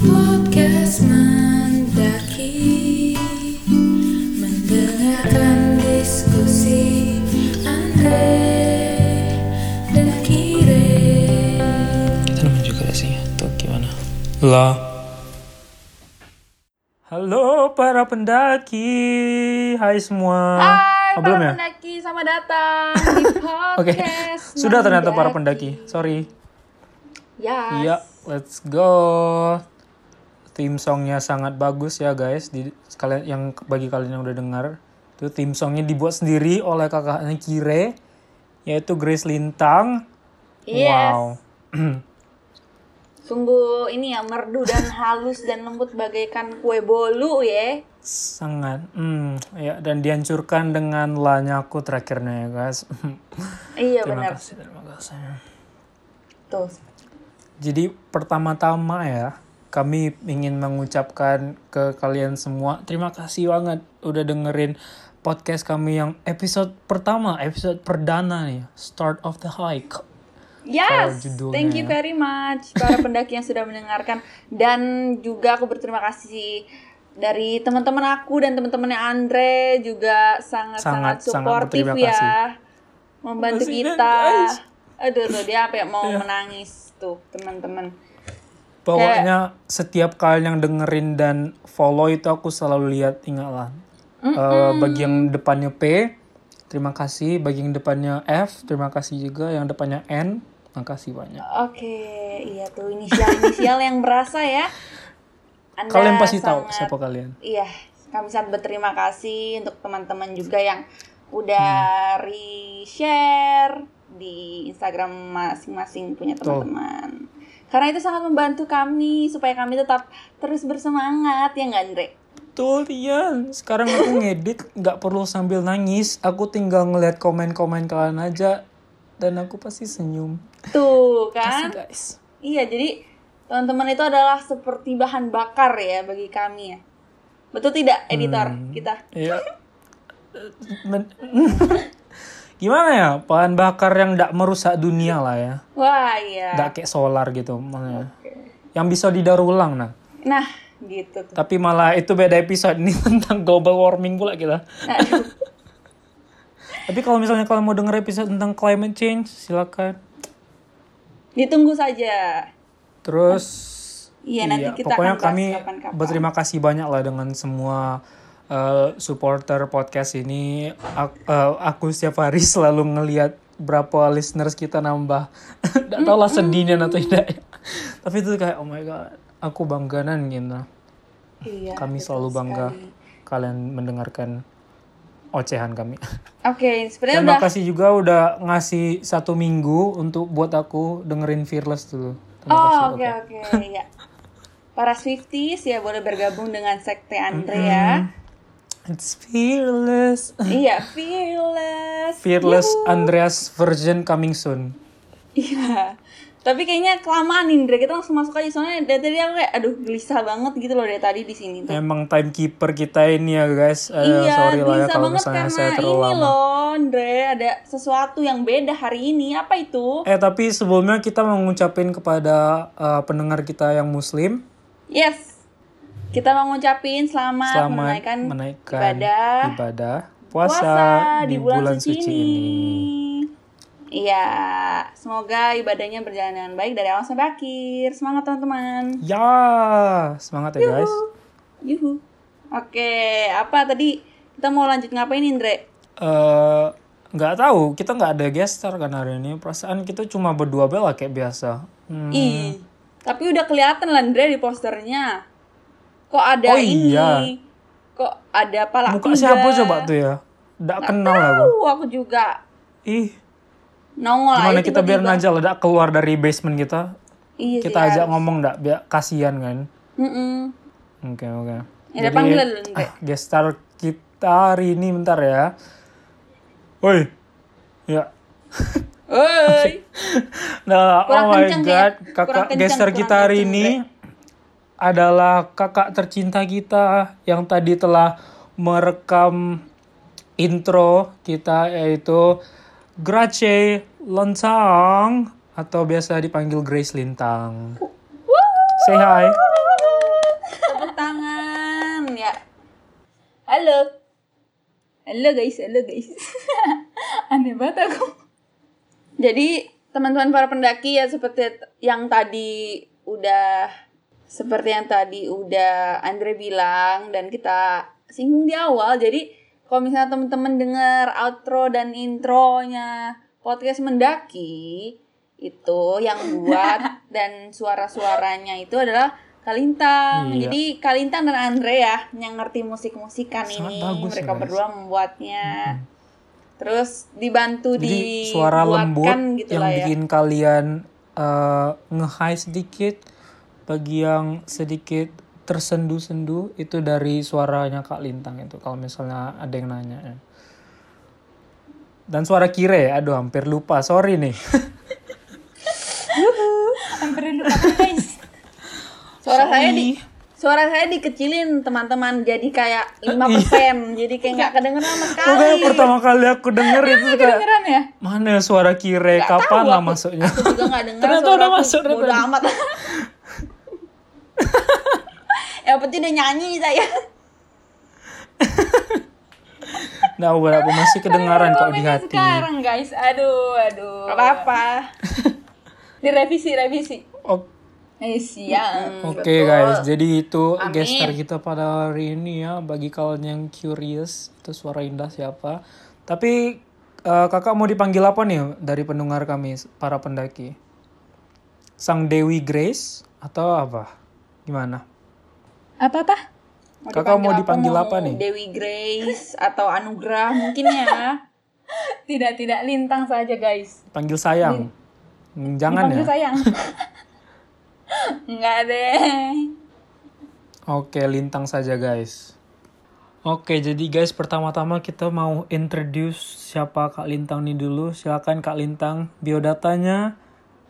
Podcast Mendaki Mendengarkan diskusi Andre dan Kire Kita nemu juga gak sih atau gimana? Lah. Halo para pendaki. Hai semua. Hai Oh, belum para ya? pendaki, selamat datang di Oke. podcast. Sudah ternyata para pendaki. Sorry. Yes. Iya, let's go. Theme songnya sangat bagus ya guys. Di sekalian yang bagi kalian yang udah dengar, itu theme songnya dibuat sendiri oleh kakaknya Kire, yaitu Grace Lintang. Yes. Wow. Sungguh ini ya merdu dan halus dan lembut bagaikan kue bolu ya. Sangat, hmm, ya dan dihancurkan dengan lanya aku terakhirnya ya guys. Iya terima benar. kasih, terima kasih. Tuh. Jadi pertama-tama ya, kami ingin mengucapkan ke kalian semua terima kasih banget udah dengerin podcast kami yang episode pertama, episode perdana nih, Start of the Hike. Yes, judulnya thank you ya. very much para pendaki yang sudah mendengarkan dan juga aku berterima kasih dari teman-teman aku dan teman-temannya Andre juga sangat-sangat Sangat- sangat ya kasih. membantu kita. guys. Aduh tuh dia apa ya mau Iya. menangis tuh teman-teman. Pokoknya setiap kalian yang dengerin dan follow itu aku selalu lihat ingatlah. Eh, bagi yang depannya P, terima kasih. Bagi yang depannya F, terima kasih juga. Yang depannya N, makasih banyak. Oke, iya tuh inisial-inisial yang berasa ya. Anda Kalian pasti tahu sangat- siapa kalian. Iya, kami sangat berterima kasih untuk teman-teman juga yang udah Hmm. re-share di Instagram masing-masing punya teman-teman. Karena itu sangat membantu kami supaya kami tetap terus bersemangat ya nggak Andre? Betul, Ian. Sekarang aku ngedit nggak perlu sambil nangis. Aku tinggal ngeliat komen-komen kalian aja. Dan aku pasti senyum. Tuh Kasih kan? guys. Iya, jadi teman-teman itu adalah seperti bahan bakar ya bagi kami ya. Betul tidak, editor Hmm. kita? Iya. Men- Gimana ya? Bahan bakar yang nggak merusak dunia lah ya. Wah, iya. Nggak kayak solar gitu. maksudnya. Yang bisa didaur ulang nah. Nah, gitu tuh. Tapi malah itu beda episode ini tentang global warming pula kita. Tapi kalau misalnya kalian mau denger episode tentang climate change, silakan. Ditunggu saja. Terus Iya, nanti kita pokoknya akan kami kapan-kapan. berterima kasih banyak lah dengan semua uh, supporter podcast ini. Aku, aku setiap hari selalu ngelihat berapa listeners kita nambah. Tidak tahu lah sedihnya atau tidak. ya. Tapi itu kayak oh my god, aku bangganan gitu. Iya. Kami selalu bangga sekali. kalian mendengarkan ocehan kami. Oke, sebenarnya Dan udah makasih juga udah ngasih satu minggu untuk buat aku dengerin Fearless dulu. Terima kasih. Oh, oke oke, ya. Para Swifties ya boleh bergabung dengan sekte Andre ya. It's fearless. iya, fearless. Fearless Andreas version coming soon. Iya. Tapi kayaknya kelamaan Indra, kita langsung masuk aja soalnya dari tadi aku kayak aduh gelisah banget gitu loh dari tadi di sini tuh. Emang timekeeper kita ini ya guys. Eh, iya, sorry lah ya kalau banget misalnya saya terlalu ini lama. loh, Andre, ada sesuatu yang beda hari ini. Apa itu? Eh tapi sebelumnya kita mau ngucapin kepada eh, pendengar kita yang muslim Yes. Kita mau ngucapin selamat, selamat menaikkan ibadah ibadah puasa, di, bulan, suci, ini. Iya, semoga ibadahnya berjalan dengan baik dari awal sampai akhir. Semangat teman-teman. Ya, semangat ya guys. Yuhu. Oke, apa tadi kita mau lanjut ngapain Indre? eh nggak tahu kita nggak ada guest star kan hari ini perasaan kita cuma berdua bela kayak biasa hmm. Ih, tapi udah kelihatan lah Indre di posternya. Kok ada Oh, ini? iya. Kok ada pala muka kuda? siapa coba tuh ya nggak kenal aku Tahu aku juga. ih Nongol gimana aja kita biar. Najal udah keluar dari basement kita Iya kita ajak harus. ngomong nggak biar kasihan kan oke oke Ya udah, panggil dulu, Ndre. ah, guest star kita hari ini bentar ya woi ya Woi. Nah, Kurang oh my kenceng, god, ya. kakak Kurang kenceng, geser kita hari ini adalah kakak tercinta kita yang tadi telah merekam intro kita yaitu Grace Lontang atau biasa dipanggil Grace Lintang. Say hi. Tepuk tangan ya. Halo. Halo guys, halo guys. Aneh banget aku. Jadi teman-teman para pendaki ya seperti yang tadi udah seperti yang tadi udah Andre bilang dan kita singgung di awal. Jadi kalau misalnya teman-teman dengar outro dan intronya podcast mendaki itu yang buat dan suara-suaranya itu adalah Kalintang. Iya. Jadi Kalintang dan Andre ya yang ngerti musik-musikan ini. bagus Mereka guys. berdua membuatnya. Terus dibantu Jadi suara lembut gitu yang ya. bikin kalian eh, nge-high sedikit, bagi yang sedikit tersendu-sendu itu dari suaranya Kak Lintang itu kalau misalnya ada yang nanya ya. Dan suara Kire, aduh hampir lupa, sorry nih. Hampir lupa guys. Suara saya di Suara saya dikecilin teman-teman jadi kayak 5% jadi kayak nggak kedengeran sama sekali. Pokoknya pertama kali aku denger itu kayak Kedengeran ya? mana suara Kire, kapan lah masuknya. Aku juga nggak dengar. Ternyata udah aku. masuk tadi. amat. Yang penting udah nyanyi saya. Nah, berapa masih kedengaran kok di hati. sekarang guys aduh aduh Gak apa-apa. direvisi revisi Oke. eh siang Oke guys, jadi itu Amin. gestar kita pada hari ini ya. Bagi kalian yang curious, itu suara indah siapa. Tapi eh, kakak mau dipanggil apa nih dari pendengar kami, para pendaki? Sang Dewi Grace atau apa? Gimana? apa apa Kakak mau dipanggil apa mau nih? Dewi Grace atau Anugrah mungkin ya. tidak tidak lintang saja guys Panggil sayang. Jangan Dipanggil ya. sayang Enggak deh. Oke, lintang saja guys. Oke, jadi guys pertama-tama kita mau introduce siapa Kak Lintang nih dulu. Silakan Kak Lintang biodatanya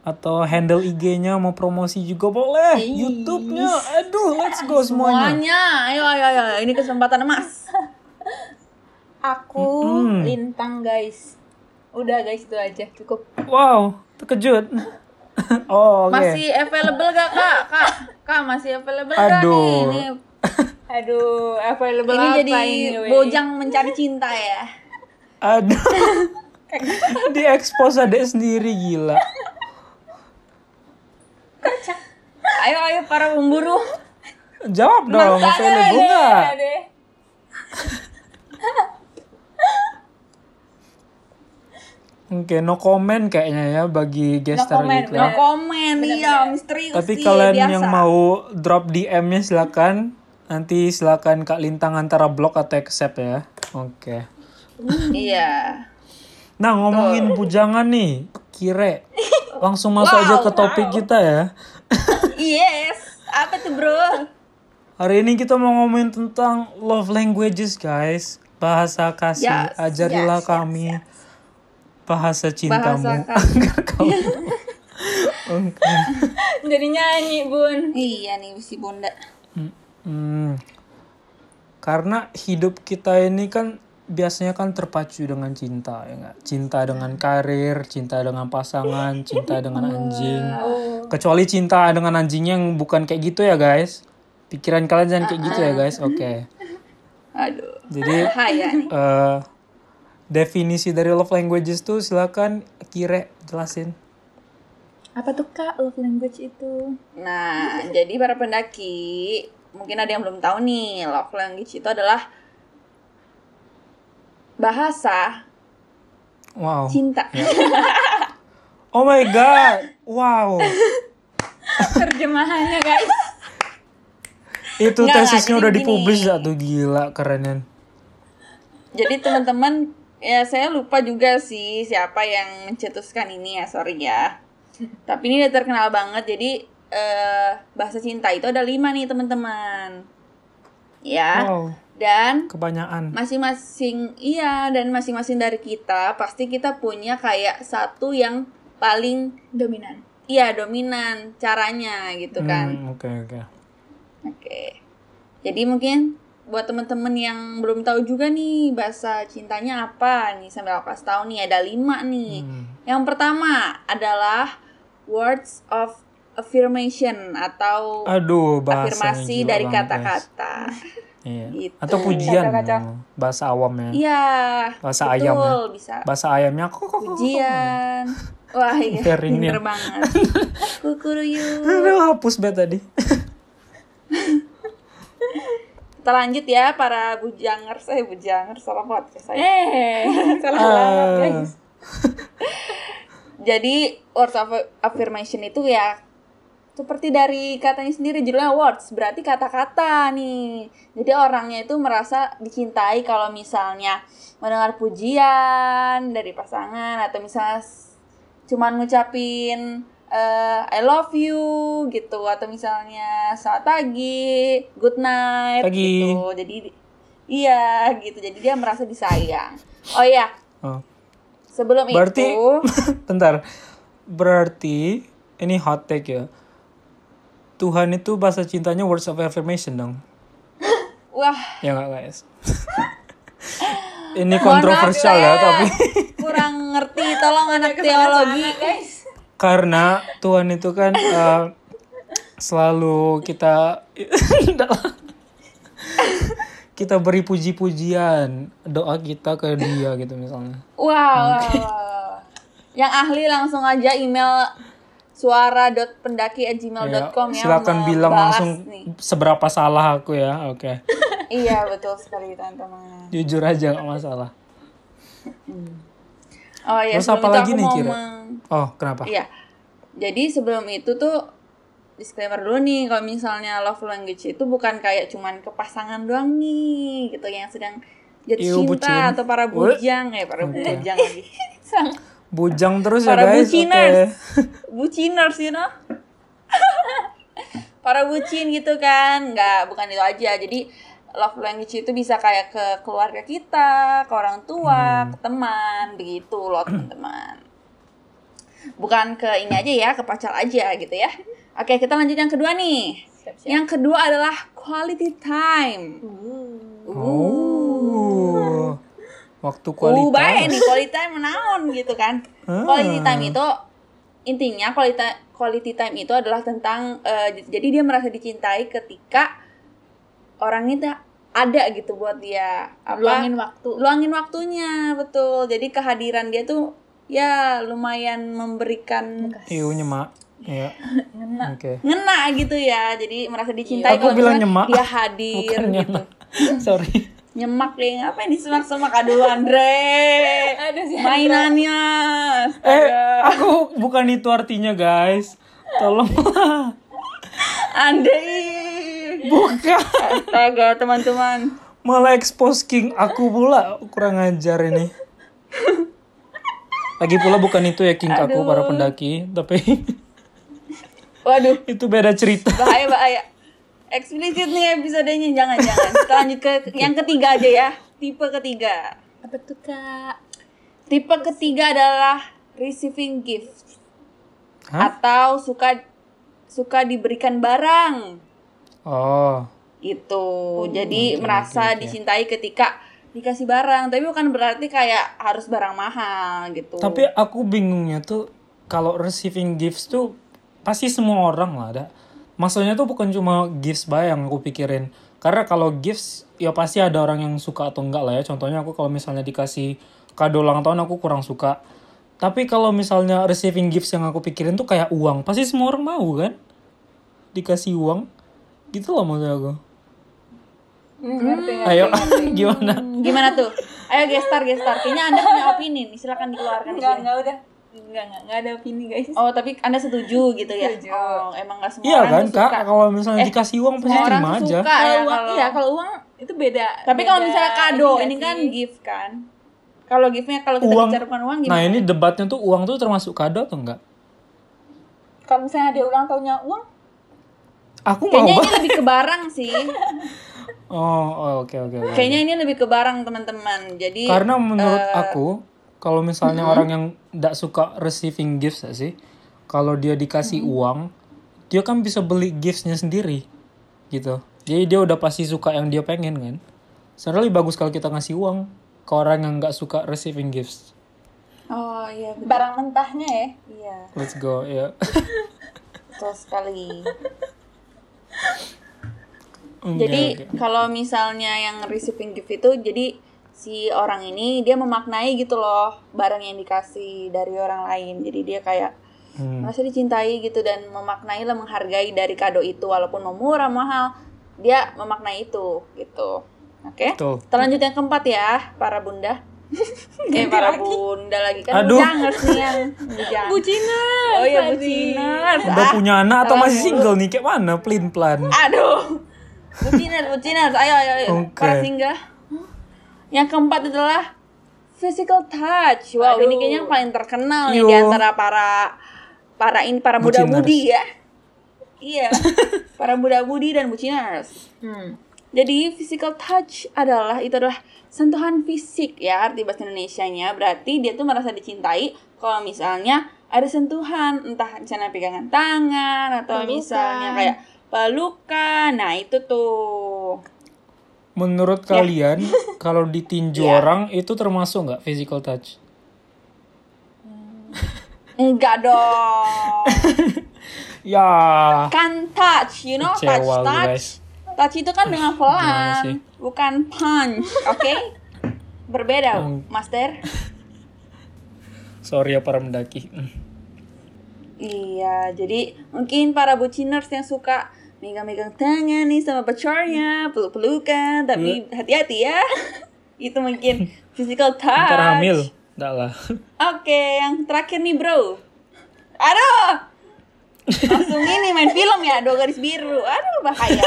atau handle IG-nya mau promosi juga boleh. YouTube-nya. Aduh, let's go semuanya. Semuanya, ayo ayo ayo, ini kesempatan emas. aku Mm-mm. lintang guys udah guys itu aja cukup Wow, terkejut. oh, oke. Masih available gak kak? Kak, kak masih available gak Aduh. nih? Ini, aduh available ini apa jadi ini, bojang mencari cinta ya. Aduh. Di expose adek sendiri gila. Ayo ayo para pemburu. Jawab dong, nggak? Ada deh. Oke, no comment kayaknya ya bagi gestar comment, kita. No komen, iya misterius Tapi sih, kalian biasa. yang mau drop DM-nya silakan. Nanti silakan Kak Lintang antara blok atau accept ya. Oke. Iya. Nah, ngomongin bujangan nih, Kire. Langsung masuk aja ke topik kita ya. Yes. Apa tuh bro? Hari ini kita mau ngomongin tentang love languages, guys. Bahasa kasih. Yes, Ajarilah yes, kami bahasa cintamu. Bahasa kasih. Agar kamu Oke. jadi nyanyi bun Iya nih si bunda. Hmm. Karena hidup kita ini kan biasanya kan terpacu dengan cinta ya nggak? Cinta dengan karir, cinta dengan pasangan, cinta dengan anjing. Kecuali cinta dengan anjing yang bukan kayak gitu ya guys. Pikiran kalian jangan kayak gitu ya guys. Oke. Aduh. Jadi eh, definisi dari love languages tuh silakan Kire jelasin. apa tuh kak love language itu Nah, jadi para pendaki, mungkin ada yang belum tahu nih, love language itu adalah bahasa Wow. cinta. Oh my god. Wow. terjemahannya guys Itu Nggak, tesisnya udah dipublish gak tuh gila kerenan. Jadi teman-teman, ya saya lupa juga sih siapa yang mencetuskan ini ya, sorry ya. Tapi ini udah terkenal banget, jadi eh, bahasa cinta itu ada lima nih teman-teman. Ya, Wow. Dan Kebanyakan. masing-masing iya dan masing-masing dari kita pasti kita punya kayak satu yang paling dominan iya dominan caranya gitu kan. Hmm, Oke oke. Oke. Jadi mungkin buat temen-temen yang belum tahu juga nih bahasa cintanya apa nih sambil aku kasih tahu nih ada lima nih. Hmm. Yang pertama adalah words of affirmation atau Aduh afirmasi dari kata-kata. Iya. Gitu. Atau pujian Kacau-kacau. oh, bahasa awamnya. Iya. Bahasa betul, ayam ya. bisa. Bahasa ayamnya kok kok. Pujian. Wah, iya. Pinter banget. Kukuruyu. Aduh, hapus bet tadi. Kita lanjut ya para bujangers. Eh, bujangers salah podcast saya. Eh, salah banget Ah. guys. Jadi words of affirmation itu ya seperti dari katanya sendiri judulnya words berarti kata-kata nih. Jadi orangnya itu merasa dicintai kalau misalnya mendengar pujian dari pasangan atau misalnya cuman ngucapin eh, I love you gitu atau misalnya selamat pagi, good night Pagi. gitu. Jadi iya gitu. Jadi dia merasa disayang. Oh iya, Oh. sebelum Berarti itu bentar. Berarti ini hot take ya. Tuhan itu bahasa cintanya words of affirmation dong. wah Ya nggak guys? ini kontroversial ya, maaf tapi kurang ngerti tolong anak teologi karena Tuhan itu kan eh, selalu kita kita beri puji-pujian doa kita ke dia gitu misalnya. wow, wow. yang ahli langsung aja email suara.pendaki@gmail.com ya, silakan bilang langsung nih. seberapa salah aku ya. Oke. iya betul sekali teman-teman Jujur aja nggak masalah. oh iya Terus apa itu lagi nih, Kira? meng- Oh, kenapa? Iya. Jadi sebelum itu tuh disclaimer dulu nih kalau misalnya love language itu bukan kayak cuman ke pasangan doang nih gitu yang sedang jatuh bucin. cinta atau para bujang eh para bujang lagi. Bujang terus ya para guys. Oke. buciners. Buciners you know. para bucin gitu kan. Nggak bukan itu aja. Jadi love language itu bisa kayak ke keluarga kita, ke orang tua, Hmm. ke teman, begitu loh teman-teman. Bukan ke ini aja ya, ke pacar aja gitu ya. Oke, kita lanjut yang kedua nih. Yang kedua adalah quality time. Oh. Waktu Uh, baik kualitas. nih quality time menaon gitu kan. Ah. Quality time itu intinya quality quality time itu adalah tentang eh, j- jadi dia merasa dicintai ketika orang itu ada gitu buat dia apa Luangin waktu. luangin waktunya betul jadi kehadiran dia tuh ya lumayan memberikan Iu nyemak. Iya. Oke. ngena gitu ya jadi merasa dicintai Aku kalau bilang nyemak. dia hadir Bukan gitu. Sorry. Nyemak deh ngapain disemak-semak aduh Andre. Aduh, si mainannya. Eh, aku bukan itu artinya, guys. Tolonglah. Andre. Bukan. astaga teman-teman. Malah expose King aku pula. Kurang ajar ini. Lagi pula bukan itu ya King aku para pendaki, tapi waduh. itu beda cerita. bahaya bahaya eksplisit nih episodenya jangan jangan. Kita lanjut ke yang ketiga aja ya. Tipe ketiga. Apa tuh kak? tipe ketiga adalah receiving gift. Hah? atau suka suka diberikan barang. Oh, gitu. Jadi merasa dicintai ketika dikasih barang. Tapi bukan berarti kayak harus barang mahal gitu. Tapi aku bingungnya tuh kalau receiving gifts tuh pasti semua orang lah ada. Maksudnya tuh bukan cuma gifts bay yang aku pikirin. Karena kalau gifts ya pasti ada orang yang suka atau enggak lah ya. Contohnya aku kalau misalnya dikasih kado ulang tahun aku kurang suka. Tapi kalau misalnya receiving gifts yang aku pikirin tuh kayak uang, pasti semua orang mau kan? Dikasih uang. Gitu loh maksud aku. ngerti Ayo, gimana? gimana tuh ayo gestar gestar kayaknya anda punya opini nih silakan dikeluarkan di Enggak, sini. enggak udah. Enggak, enggak, enggak ada opini guys. Oh tapi anda setuju gitu ya? Setuju. Oh emang nggak semua Iya orang kan tuh kak, suka. kalau misalnya Eh, dikasih uang pasti terima aja. suka Kalau ya uang, kalau iya kalau uang itu beda. Tapi kalau beda misalnya kado nggak ini kan gift kan. Kalau giftnya kalau kita Uang. bicara bukan uang gimana? Nah ini debatnya tuh uang tuh termasuk kado atau enggak? kalau misalnya ada ulang tahunnya uang, Aku mau Kayaknya ini lebih ke barang sih. Oh, oh, oke oke oke. Kayaknya ini lebih ke barang teman-teman. Jadi Karena menurut eh, aku kalau misalnya orang yang tidak suka receiving gifts ya sih, kalau dia dikasih uang, dia kan bisa beli giftsnya sendiri, gitu. Jadi dia udah pasti suka yang dia pengen kan. Sebenarnya lebih bagus kalau kita ngasih uang ke orang yang nggak suka receiving gifts. Oh iya betul, barang mentahnya ya. iya Let's go ya. betul sekali. Jadi oke. kalau misalnya yang receiving gift itu jadi si orang ini dia memaknai gitu loh barang yang dikasih dari orang lain. Jadi dia kayak Hmm. merasa dicintai gitu dan memaknai lah menghargai dari kado itu walaupun mau murah mahal dia memaknai itu gitu. Oke. Betul. Kita lanjut yang keempat ya para bunda. Kayak para bunda lagi kan Aduh. bujangers nih yang bujang. Oh iya tadi. buciners. Udah Ah, punya anak atau masih single nih? Kayak mana? Plin plan. Aduh. Buciners, buciners. Ayo, ayo, ayo. Oke. Para singgah. Yang keempat adalah physical touch. Wow, Aduh. ini kayaknya yang paling terkenal nih Yo. di antara para para ini para muda-mudi ya. Iya. para muda-mudi dan buciners. Hmm. Jadi physical touch adalah itu adalah sentuhan fisik ya arti bahasa Indonesianya berarti dia tuh merasa dicintai kalau misalnya ada sentuhan entah misalnya pegangan tangan atau Pelukan. misalnya kayak pelukan nah itu tuh Menurut kalian, kalau ditinju Ya. orang itu termasuk nggak physical touch? enggak dong Ya. kan touch you know touch Kecewa lu, touch guys. touch itu kan dengan pelan bukan punch oke berbeda Hmm. master Sorry ya para mendaki. Hmm. Iya, jadi mungkin para buciners yang suka megang-megang tangan nih sama pacarnya, peluk-pelukan, tapi hati-hati ya. Itu mungkin physical touch. Ntar hamil. Nggak lah. Oke, yang terakhir nih bro. Aduh! Langsung ini main film ya, dua garis biru. Aduh, bahaya.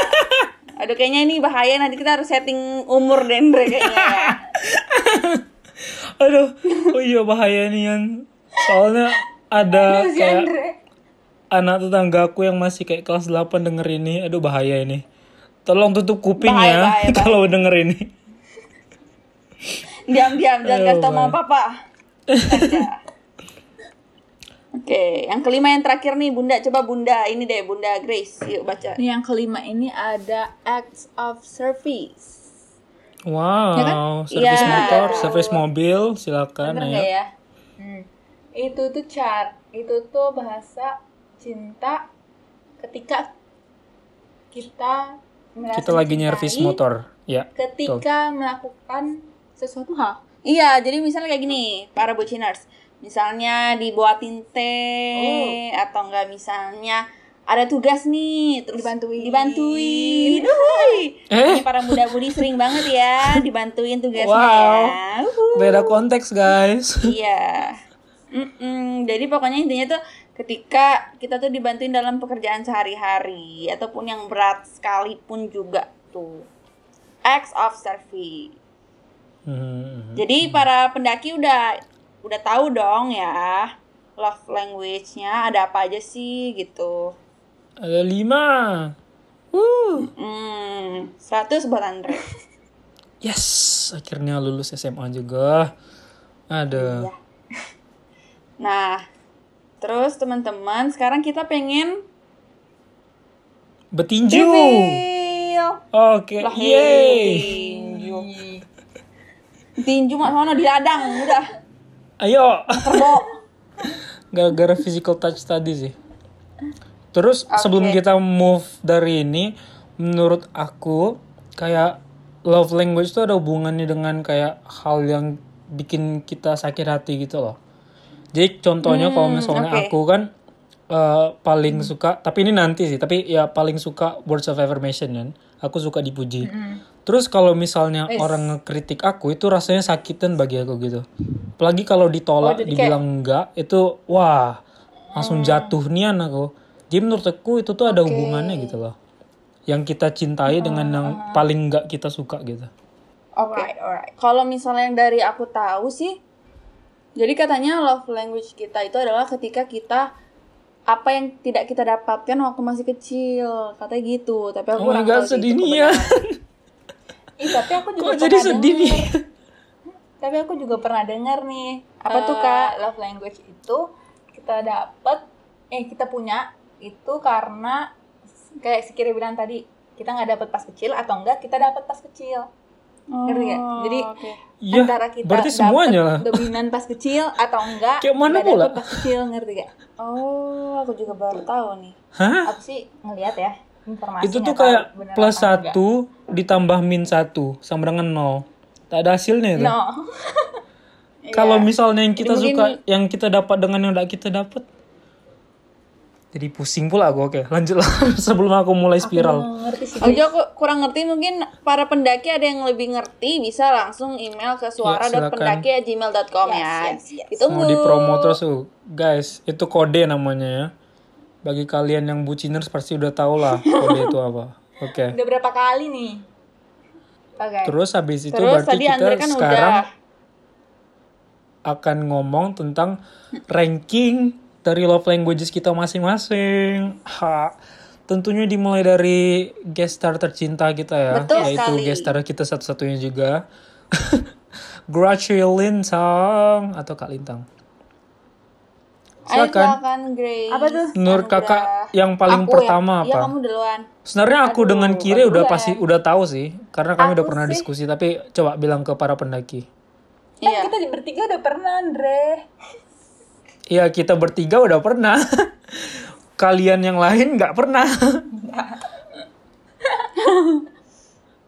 Aduh, kayaknya ini bahaya. Nanti kita harus setting umur Dendre kayaknya ya. Aduh. Oh iya bahaya nih yang soalnya ada kayak anak tetanggaku yang masih kayak kelas 8 denger ini. Aduh bahaya ini. Tolong tutup kuping Bahaya, ya bahaya, bahaya. kalau denger ini. Diam-diam, jangan Aduh, kasih tau papa. Oke, yang kelima yang terakhir nih Bunda, coba Bunda ini deh Bunda Grace, yuk baca. Ini yang kelima ini ada acts of service. Wow, Ya kan? servis Iya. motor, servis mobil, silakan Bener ya. ya? Hmm. Itu tuh chart, itu tuh bahasa cinta ketika kita merasa Kita lagi nyervis motor, ya. Ketika melakukan sesuatu hal. Iya, jadi misalnya kayak gini, para buciners. Misalnya dibuatin teh atau enggak misalnya ada tugas nih, terus Dibantuin. Dibantuin. Uhuy. Eh? Ini para muda-mudi sering banget ya dibantuin tugasnya Wow. ya. Uhuy. Beda konteks guys. Iya. Mm-mm. Jadi pokoknya intinya tuh ketika kita tuh dibantuin dalam pekerjaan sehari-hari ataupun yang berat sekalipun juga tuh acts of service. Hmm. Jadi para pendaki udah udah tahu dong ya love language-nya ada apa aja sih gitu. Ada lima. Wuh. Hmm, 100 buat Andre. Yes, akhirnya lulus SMA juga. Ada. Iya. Nah, terus teman-teman, sekarang kita pengen Betinju. Oke, Lah, yeay. tinju. Tinju mah mana di ladang, udah. Ayo. Gara-gara physical touch tadi sih. Terus sebelum kita move dari ini, menurut aku kayak love language itu ada hubungannya dengan kayak hal yang bikin kita sakit hati gitu loh. Jadi contohnya kalau misalnya oke. aku kan eh, paling suka, tapi ini nanti sih, tapi ya paling suka words of affirmation kan. Aku suka dipuji. Terus kalau misalnya orang ngekritik aku itu rasanya sakitan bagi aku gitu. Apalagi kalau ditolak, dibilang enggak, itu wah langsung jatuh nian aku. Jadi menurut aku itu tuh ada hubungannya gitu loh. Yang kita cintai dengan yang paling enggak kita suka gitu. Oke. Alright, alright. Kalau misalnya yang dari aku tahu sih, jadi katanya love language kita itu adalah ketika kita apa yang tidak kita dapatkan waktu masih kecil, katanya gitu. Tapi aku Oh kurang god, tahu sih sedih nih ya. Ih, tapi aku juga Kok jadi pernah sedih nih? Tapi aku juga pernah dengar nih. Apa tuh, eh, Kak? Love language itu kita dapat eh kita punya itu karena kayak si Kiri bilang tadi kita nggak dapat pas kecil atau enggak kita dapat pas kecil. Ngerti nggak? Jadi oke. Iya, antara kita berarti semuanya lah. dominan pas kecil atau enggak Kayak mana pula? pas kecil ngerti gak? Oh, aku juga baru tahu nih. Hah? Aku sih ngelihat ya. informasi itu tuh kayak plus apa enggak. satu ditambah min satu sama dengan nol. Tak ada hasilnya itu. no Kalau misalnya yang kita Jadi suka, yang kita dapat dengan yang tidak kita dapat, jadi pusing pula aku. Oke, lanjutlah sebelum aku mulai spiral. Nggak ngerti sih Aku kurang ngerti mungkin para pendaki ada yang lebih ngerti bisa langsung email ke suara.pendaki@gmail.com ya. Yes, yes, yes. Ditunggu. Mau dipromo terus tuh, guys. Itu kode namanya ya. Bagi kalian yang buciners pasti udah tau lah kode itu apa. Oke. udah berapa kali nih oke Terus habis itu Terus berarti tadi kita Andre kan sekarang udah akan ngomong tentang ranking dari love languages kita masing-masing. Ha. Tentunya dimulai dari guest star tercinta kita ya, Betul yaitu sekali. guest star kita satu-satunya juga. Gracie Lintang atau Kak Lintang. Silakan. Apa tuh? Menurut kakak yang paling Aku pertama ya? Iya apa? kamu duluan. Sebenarnya aku dengan Kire udah duluan. pasti udah tahu sih, karena kami udah Aku pernah sih- diskusi. Tapi coba bilang ke para pendaki. kan Iya. kita bertiga udah pernah Andre Iya kita bertiga udah pernah. Kalian yang lain nggak pernah.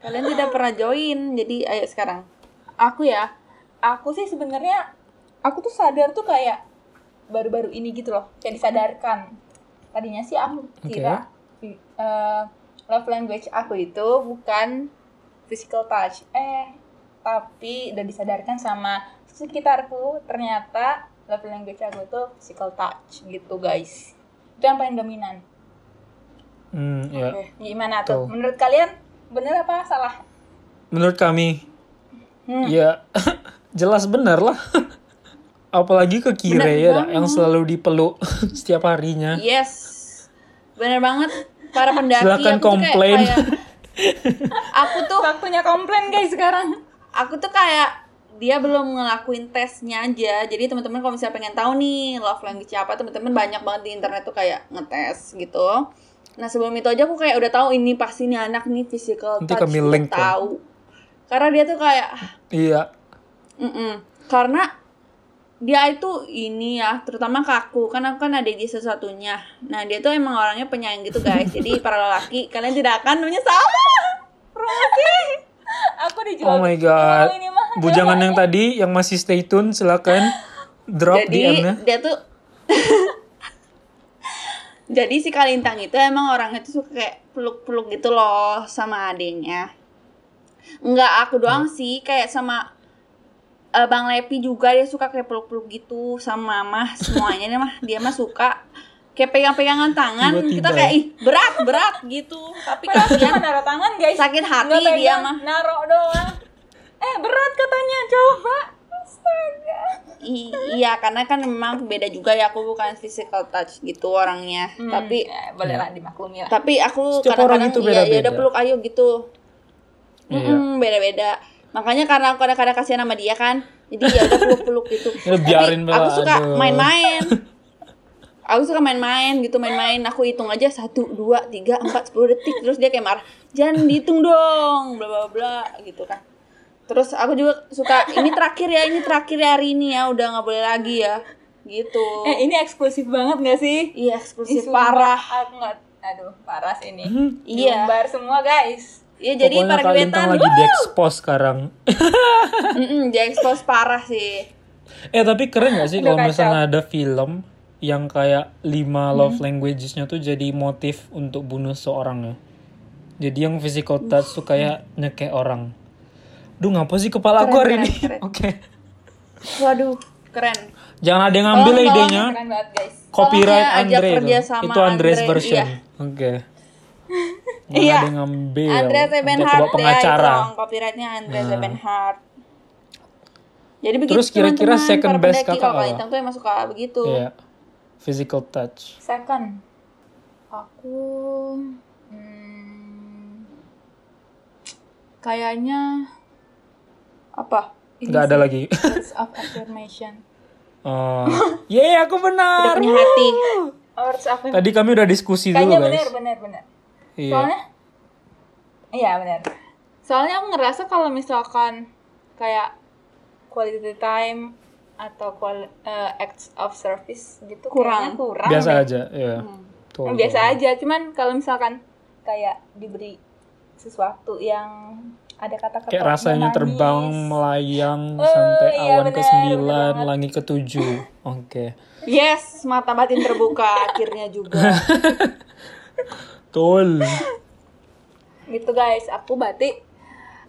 Kalian tidak pernah join, jadi ayo sekarang. aku ya aku sih sebenarnya aku tuh sadar tuh kayak baru-baru ini gitu loh kayak disadarkan tadinya sih aku kira eh, love language aku itu bukan physical touch eh tapi udah disadarkan sama sekitarku ternyata love language aku itu physical touch gitu guys itu yang paling dominan Hmm, ya. gimana tuh Tuh. menurut kalian bener apa salah Menurut kami, Hmm. ya jelas benar lah. Apalagi ke Kire ya, Dak, yang selalu dipeluk setiap harinya. Yes. Bener banget para pendaki Silakan aku tuh kayak- komplain. kayak- aku tuh waktunya komplain guys sekarang aku tuh kayak dia belum ngelakuin tesnya aja. Jadi teman-teman kalau misalnya pengen tahu nih love language apa teman-teman banyak banget di internet tuh kayak ngetes gitu. Nah sebelum itu aja aku kayak udah tahu ini pasti nih anak nih physical Nanti touch kami link ya. tahu. Karena dia tuh kayak Iya. mm karena dia itu ini ya terutama ke aku. Kan aku kan ada di satu-satunya. Nah dia tuh emang orangnya penyayang gitu guys. Jadi para lelaki kalian tidak akan menyesal aku dijual Oh my god. ini mah. Bujangan yang tadi yang masih stay tune silakan. Drop jadi DM-nya. dia tuh jadi si Kalintang itu emang orangnya tuh suka kayak peluk-peluk gitu loh sama adiknya. Enggak aku doang sih kayak sama eh, Bang Lepi juga dia suka kayak peluk-peluk gitu sama mama semuanya. Dia mah dia mah suka kayak pegang-pegangan tangan Tiba-tiba. kita ya. kayak ih berat berat gitu. Tapi kasihan. naruh tangan guys. Sakit hati Nggak pegang, dia mah. naruh doang. Eh berat katanya coba. Astaga. I- iya karena kan memang beda juga ya aku bukan physical touch gitu orangnya. Tapi ya, boleh lah dimaklumi lah. Tapi aku Setiap kadang-kadang itu iya ya beda-beda. udah peluk ayo gitu. Iya. Mm-mm, beda-beda. Makanya karena aku kadang-kadang kasihan sama dia kan. Jadi ya udah peluk-peluk gitu. Ya, biarin tapi aku suka main-main aku suka main-main gitu main-main. Aku hitung aja satu dua tiga empat sepuluh detik. Terus dia kayak marah jangan dihitung dong bla bla bla gitu kan. Terus aku juga suka ini terakhir ya ini terakhir ya hari ini ya udah nggak boleh lagi ya gitu. Eh ini eksklusif banget gak sih? Iya eksklusif. Ih, parah. aku nggak aduh parah sih ini. Iya. Diumbar semua guys. Iya jadi para gebetan lagi diekspos sekarang. Mm-mm, dia expose parah sih. Eh tapi keren gak sih kalau misalnya ada film yang kayak lima love languages-nya tuh jadi motif untuk bunuh seorang ya. Jadi yang physical touch tuh kayak nyekek orang. Duh ngapa sih kepala aku hari keren, ini? keren. Oke. waduh keren Jangan ada yang ngambil Tolong, ya tolong, idenya. keren banget guys Copyright Tolong Andre itu. Itu Andres Andre, version. iya. Oke. Jangan Iya. ada yang ngambil. Sebenhard bawa ya pengacara. itu copyrightnya Andrea Nah. Sebenhard jadi begitu Terus kira-kira second best kakak kalau? Kalintang tuh emang suka begitu Iya. Physical touch. second aku hmm, kayaknya apa Ini Nggak ada sih, lagi. words of affirmation Oh. Yeay, aku udah benar. punya hati words of Tadi kami udah diskusi dulu, kayaknya guys. benar benar benar Iya. soalnya iya benar soalnya aku ngerasa kalau misalkan kayak quality time atau quali- eh, acts of service gitu Kurang. kayaknya kurang Biasa deh. aja, iya. Tuh, biasa tuh. aja cuman kalau misalkan kayak diberi sesuatu yang ada kata-kata Kayak rasanya manis. terbang melayang Oh, sampai iya, awan bener, ke sembilan, langit ke tujuh. Oke. Yes, mata batin terbuka akhirnya juga. Betul. gitu guys aku berarti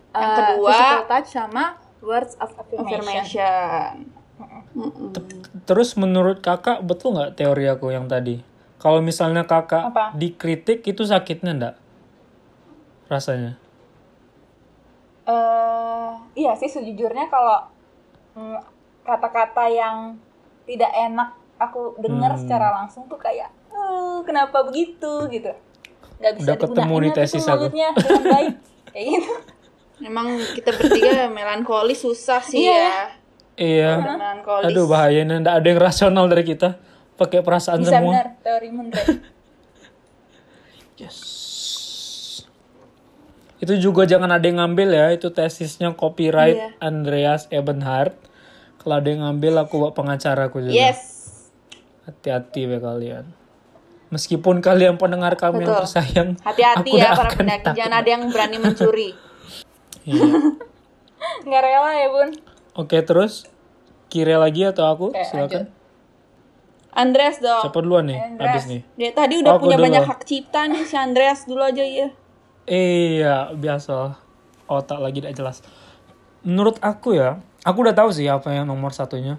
Yang eh, kedua, physical touch sama words of affirmation, Affirmation. Terus menurut kakak betul nggak teori aku yang tadi? Kalau misalnya kakak Apa? dikritik itu sakitnya enggak? Rasanya. eh iya sih sejujurnya kalau mm, kata-kata yang tidak enak aku dengar Hmm. secara langsung tuh kayak "Eh, kenapa begitu gitu nggak bisa Udah ketemu nih lagi tesis aku. baik kayak gitu Emang kita bertiga melankolis susah sih Iya. ya. Iya. Melankolis. Aduh bahayanya enggak ada yang rasional dari kita. Pakai perasaan bisa semua. benar teori Yes. Itu juga jangan ada yang ngambil ya, itu tesisnya copyright Iya. Andreas Ebenhardt. Kalau ada yang ngambil aku bawa pengacara aku juga. Yes. Hati-hati ya kalian. Meskipun kalian pendengar kami yang Betul. tersayang, Hati-hati ya para pendaki. Jangan ada yang berani mencuri. Iya. nggak rela ya bun Oke terus kira lagi atau aku? Oke, Silakan. Andreas dong. Siapa duluan nih? Andreas. Habis nih. Dia tadi udah Aku punya dulu. banyak hak cipta nih si Andreas dulu aja ya. Iya, biasa. Otak lagi tidak jelas. Menurut aku ya, aku udah tahu sih apa yang nomor satunya.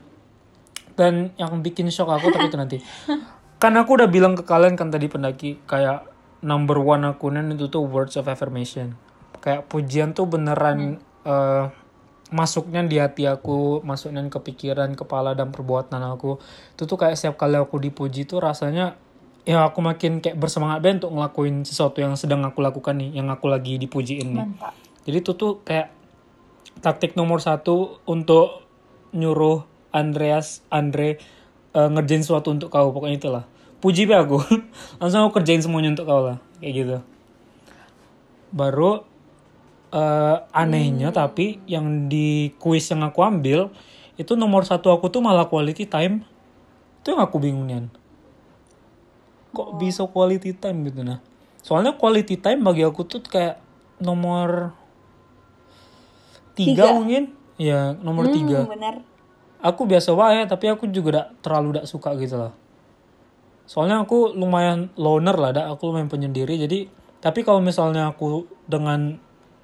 Dan yang bikin shock aku tapi itu nanti. Kan aku udah bilang ke kalian kan tadi pendaki kayak number one akunan itu tuh words of affirmation. Kayak pujian tuh beneran eh, masuknya di hati aku, masuknya ke pikiran, kepala dan perbuatan aku. Itu tuh kayak setiap kali aku dipuji tuh rasanya ya aku makin kayak bersemangat banget untuk ngelakuin sesuatu yang sedang aku lakukan nih, yang aku lagi dipujiin nih. mantap Jadi itu tuh kayak taktik nomor satu untuk nyuruh Andreas, Andre eh, ngerjain sesuatu untuk kau. Pokoknya itulah. Puji be aku. Langsung aku kerjain semuanya untuk kau lah. Kayak gitu. Baru eh, anehnya tapi yang di kuis yang aku ambil itu nomor satu aku tuh malah quality time. Itu yang aku bingung Nian. Kok bisa quality time gitu nah. Soalnya quality time bagi aku tuh kayak nomor tiga, Tiga. mungkin. Ya nomor tiga. Hmm, benar. Aku biasa wae tapi aku juga gak terlalu gak suka gitu lah. Soalnya aku lumayan loner lah, dak. aku lumayan penyendiri. Jadi tapi kalau misalnya aku dengan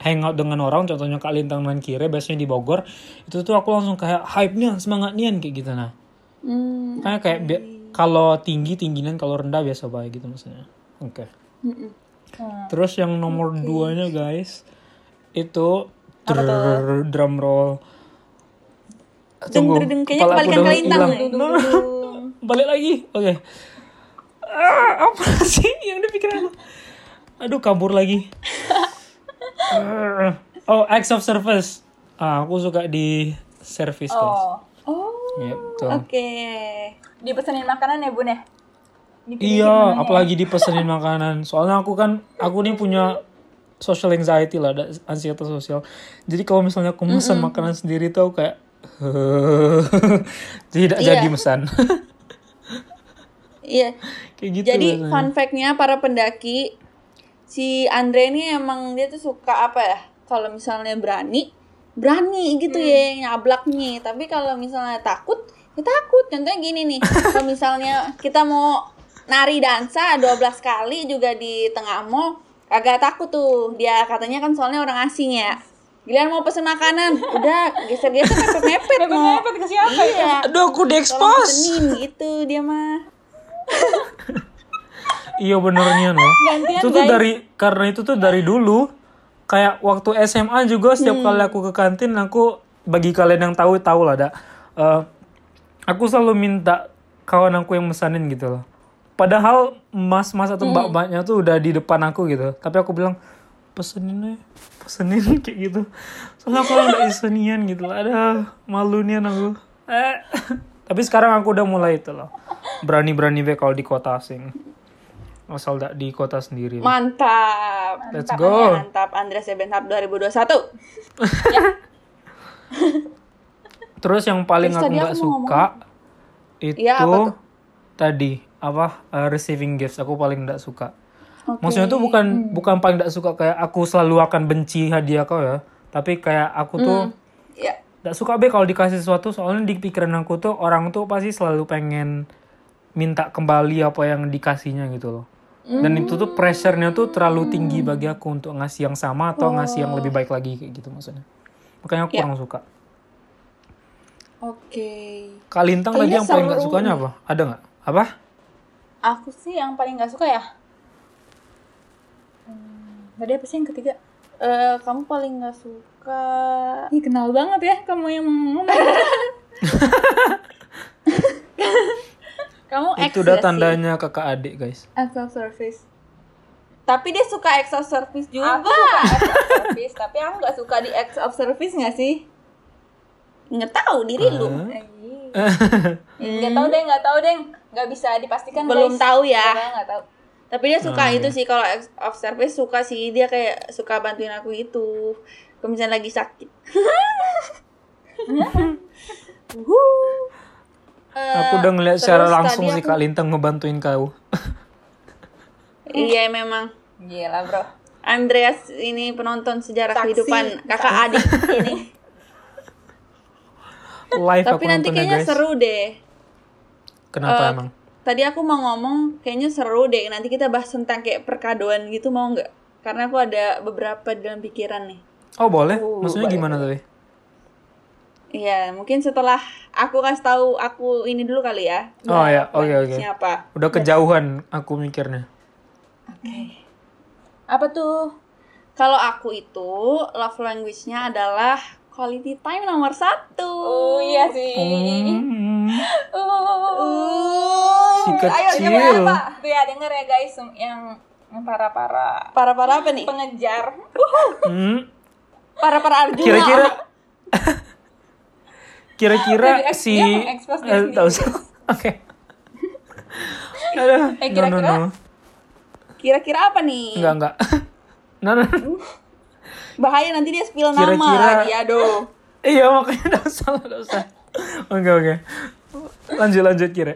hangout dengan orang, contohnya Kak Lintang dan Kire, biasanya di Bogor, itu tuh aku langsung kayak hype nya semangat nian kayak gitu nah. Hmm. Kayak kayak bi- kalau tinggi tingginan, kalau rendah biasa baik gitu maksudnya. Oke. Mm-mm. Terus yang nomor duanya guys itu drrrr, drum roll. Tunggu, deng, deng. Kayaknya kepala aku kebalikan udah Kak Lintang hilang. Balik lagi. Oke. Ah, apa sih yang dipikir aku? Aduh, kabur lagi. Oh, acts of service. Ah, aku suka di service guys. oh Oh. Iya, betul. Oke. dipesenin makanan ya bun ya Iya, menunya. apalagi dipesenin makanan. Soalnya aku kan, aku nih punya social anxiety lah, ada anxiety sosial. Jadi kalau misalnya aku pesan makanan sendiri tuh aku kayak tidak Iya. jadi pesan. Iya. kayak gitu. Jadi rasanya. fun fact-nya para pendaki si Andre ini emang dia tuh suka apa ya? Kalau misalnya berani, berani gitu ya nyablaknya. Tapi kalau misalnya takut, ya takut. Contohnya gini nih. kalau misalnya kita mau nari dansa 12 kali juga di tengah mall, kagak takut tuh. Dia katanya kan soalnya orang asing ya. Giliran mau pesen makanan, udah geser-geser mepet-mepet mau. Mepet ke siapa ya? Iya. Aduh, aku Tolong expose. pesenin gitu dia mah. Iya benernya loh. Gantian, itu tuh guys. dari karena itu tuh dari dulu kayak waktu SMA juga setiap Hmm. kali aku ke kantin aku bagi kalian yang tahu tahu lah ada eh, aku selalu minta kawan aku yang mesanin gitu loh. Padahal mas-mas atau Hmm. mbak-mbaknya tuh udah di depan aku gitu. Tapi aku bilang pesenin aja, pesenin kayak gitu. Soalnya aku nggak isenian gitu lah. Ada malu nian aku. Eh. Tapi sekarang aku udah mulai itu loh. Berani-berani be kalau di kota asing. Asal tak di kota sendiri. Mantap. Let's go. Mantap Andreas Ebenhardt 2021. Terus yang paling Terus aku nggak suka itu Iya, apa tuh? tadi apa uh, receiving gifts aku paling nggak suka. Maksudnya tuh bukan bukan paling tidak suka kayak aku selalu akan benci hadiah kau ya. Tapi kayak aku tuh Ya. tidak suka be kalau dikasih sesuatu soalnya di pikiran aku tuh orang tuh pasti selalu pengen minta kembali apa yang dikasihnya gitu loh. Dan itu tuh pressure-nya tuh terlalu tinggi bagi aku untuk ngasih yang sama atau ngasih yang lebih baik lagi kayak gitu maksudnya. Makanya aku Ya. kurang suka. Oke. Kak Lintang Kayaknya yang paling gak seru sukanya apa? Ada nggak? Apa? Aku sih yang paling gak suka ya. Hmm, tadi apa sih yang ketiga? Eh, kamu paling nggak suka Ih, kenal banget ya kamu yang ngomong. kamu X itu udah tandanya kakak adik guys. Acts of service. Tapi dia suka acts of service juga. aku suka acts of service, tapi aku gak suka di acts of service nggak sih? Nggak tahu diri lu. Nggak tahu deh, nggak tahu deh, nggak bisa dipastikan. Belum guys. tahu ya. Nggak tahu. Tapi dia suka Ah, itu iya. sih kalau acts of service suka sih dia kayak suka bantuin aku itu. Kalau misalnya lagi sakit. Eh, Aku udah ngeliat secara langsung sih aku- Kak Lintang ngebantuin kau. Iya memang. Gila bro. Andreas ini penonton sejarah Saksi. kehidupan kakak adik ini. Live Tapi aku nanti kayaknya guys. seru deh. Kenapa Eh, emang? Tadi aku mau ngomong kayaknya seru deh. Nanti kita bahas tentang kayak perkadoan gitu mau nggak? Karena aku ada beberapa dalam pikiran nih. Oh boleh? Uh, Maksudnya boleh, gimana tadi? Iya, mungkin setelah aku kasih tahu aku ini dulu kali ya. Oh ya, oke oke. Siapa? Udah kejauhan aku mikirnya. Apa tuh? Kalau aku itu love language-nya adalah quality time nomor satu. Oh iya sih. Hmm, Uh. si Ayo kecil. coba apa? Tuh ya denger ya guys yang yang para-para Para-para apa nih? pengejar. Hmm, Para-para Arjuna. Kira-kira Kira-kira si eh, tahu usah. Oke. Aduh, Eh, no, no, kira-kira? no. Kira-kira apa nih? Enggak, enggak. No, no. Bahaya nanti dia spill nama Kira-kira- lagi. Aduh. Iya, makanya enggak usah, enggak usah. Oke, oke. Lanjut, lanjut kira.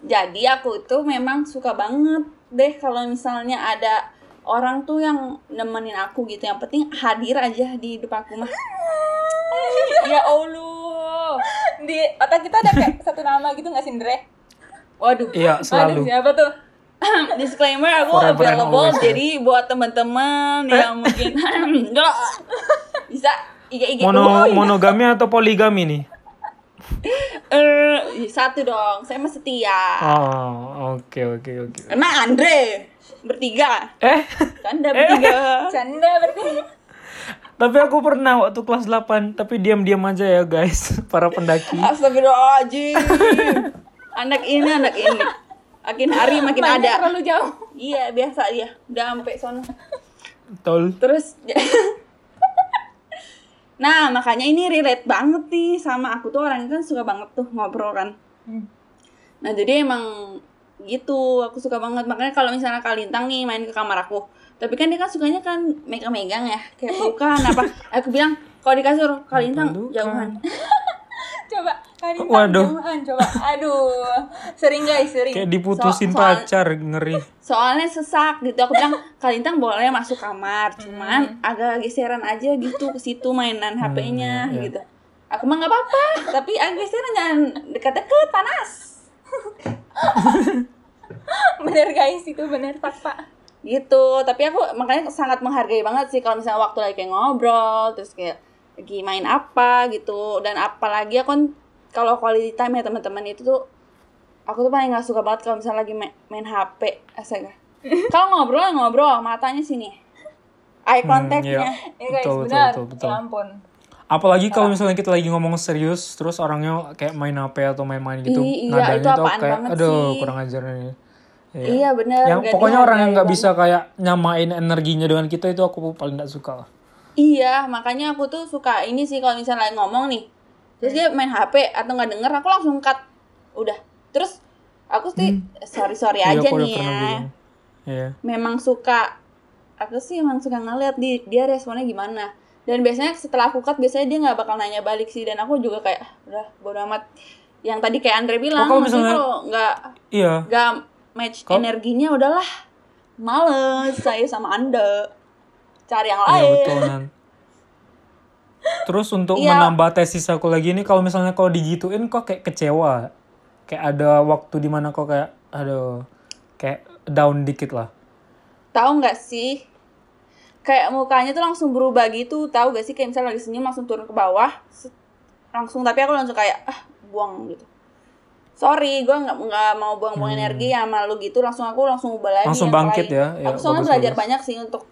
Jadi aku itu memang suka banget deh kalau misalnya ada orang tuh yang nemenin aku gitu. Yang penting hadir aja di hidup aku mah. ya Allah. Di otak kita ada kayak satu nama gitu nggak sih Ndre? Waduh. Iya, Aduh, selalu. siapa tuh? Disclaimer aku Forever available ya. jadi buat teman-teman yang mungkin Enggak. bisa IG IG Mono monogami atau poligami nih? Eh, satu dong. Saya mah setia. Oh, oke, oke, oke. Emang Andre bertiga. Eh, Canda bertiga. Canda berarti. Tapi aku pernah waktu kelas 8, tapi diam-diam aja ya guys, para pendaki. Astagfirullahaladzim. anak ini anak ini. Makin hari makin Mainnya ada. terlalu jauh. Iya, biasa dia. Udah sampai sono. Tol. Terus Nah, makanya ini relate banget nih sama aku tuh orangnya kan suka banget tuh ngobrol kan. Nah, jadi emang gitu, aku suka banget. Makanya kalau misalnya Kalintang nih main ke kamar aku, tapi kan dia kan sukanya kan megang-megang ya, kayak pelukan apa. Aku bilang, kalau di kasur Kalintang jauhan. Coba kali Waduh. coba. Aduh. Sering guys, sering. Kayak diputusin So- soal- pacar, ngeri. Soalnya sesak gitu. Aku bilang, Kalintang boleh masuk kamar, cuman agak geseran aja gitu ke situ mainan HP-nya iya. gitu. Aku mah nggak apa-apa, tapi agak geseran jangan dekat-dekat panas. bener guys, itu bener fakta. Gitu tapi aku makanya sangat menghargai banget sih kalau misalnya waktu lagi kayak ngobrol terus kayak lagi main apa gitu dan apalagi aku kan kalau quality time ya teman-teman itu tuh aku tuh paling nggak suka banget kalau misalnya lagi main, main HP astaga kalau ngobrol ya ngobrol matanya sini eye contactnya iya. Ya guys, Betul, betul, benar. betul, betul. Ya ampun. Apalagi kalau misalnya kita lagi ngomong serius, terus orangnya kayak main HP atau main-main gitu, Ih, iya, nadanya itu tuh apaan kayak, banget aduh sih. kurang ajar nih. Iya. iya bener Yang nggak pokoknya orang yang nggak bisa kayak nyamain energinya dengan kita itu aku paling nggak suka lah. Iya, makanya aku tuh suka ini sih kalau misalnya lagi ngomong nih. Terus dia main HP atau nggak denger, aku langsung cut. Udah. Terus aku sih sorry sorry Iya, aja nih ya. Iya. Memang suka. Aku sih emang suka ngeliat di, dia responnya gimana. Dan biasanya setelah aku cut, biasanya dia nggak bakal nanya balik sih. Dan aku juga kayak, "Ah, udah bodo amat. Yang tadi kayak Andre bilang, kalau maksudnya misalnya- kalau nggak Iya. nggak match Kalau- energinya udahlah males saya sama anda cari yang Iya lain betul Nan. Terus untuk Iya. menambah tesis aku lagi ini kalau misalnya kau digituin kok kayak kecewa. Kayak ada waktu di mana kau kayak aduh kayak down dikit lah. tahu nggak sih kayak mukanya tuh langsung berubah gitu tahu gak sih kayak misalnya lagi senyum langsung turun ke bawah langsung tapi aku langsung kayak ah buang gitu sorry gue nggak nggak mau buang-buang energi sama lu gitu langsung aku langsung ubah lagi Hmm. Langsung bangkit lain. ya? Ya, aku soalnya bagus, belajar bagus. banyak sih untuk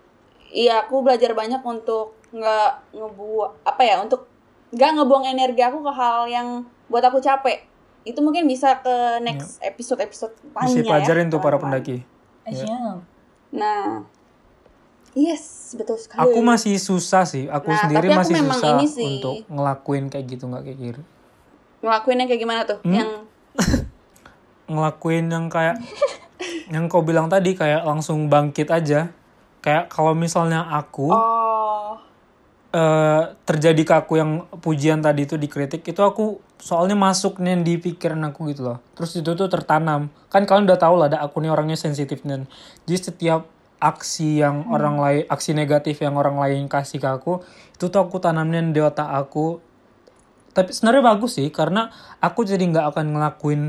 iya aku belajar banyak untuk nggak ngebuang apa ya untuk nggak ngebuang energi aku ke hal yang buat aku capek itu mungkin bisa ke next episode episode Bisa lainnya pelajarin ya, tuh para pendaki. Siap. Nah, yes, betul sekali. Aku masih susah sih. Aku Nah, sendiri aku masih memang susah ini sih. untuk ngelakuin kayak gitu nggak kayak gitu. ngelakuinnya kayak gimana tuh? Hmm? Yang ngelakuin yang kayak yang kau bilang tadi kayak langsung bangkit aja. Kayak kalau misalnya aku oh, eh, terjadi ke aku yang pujian tadi itu dikritik itu aku soalnya masuk nih di pikiran aku gitu loh. Terus itu tuh tertanam. Kan kalian udah tahu lah ada aku nih orangnya sensitif nih. Jadi setiap aksi yang orang lain aksi negatif yang orang lain kasih ke aku itu tuh aku tanamin di otak aku tapi sebenarnya bagus sih karena aku jadi nggak akan ngelakuin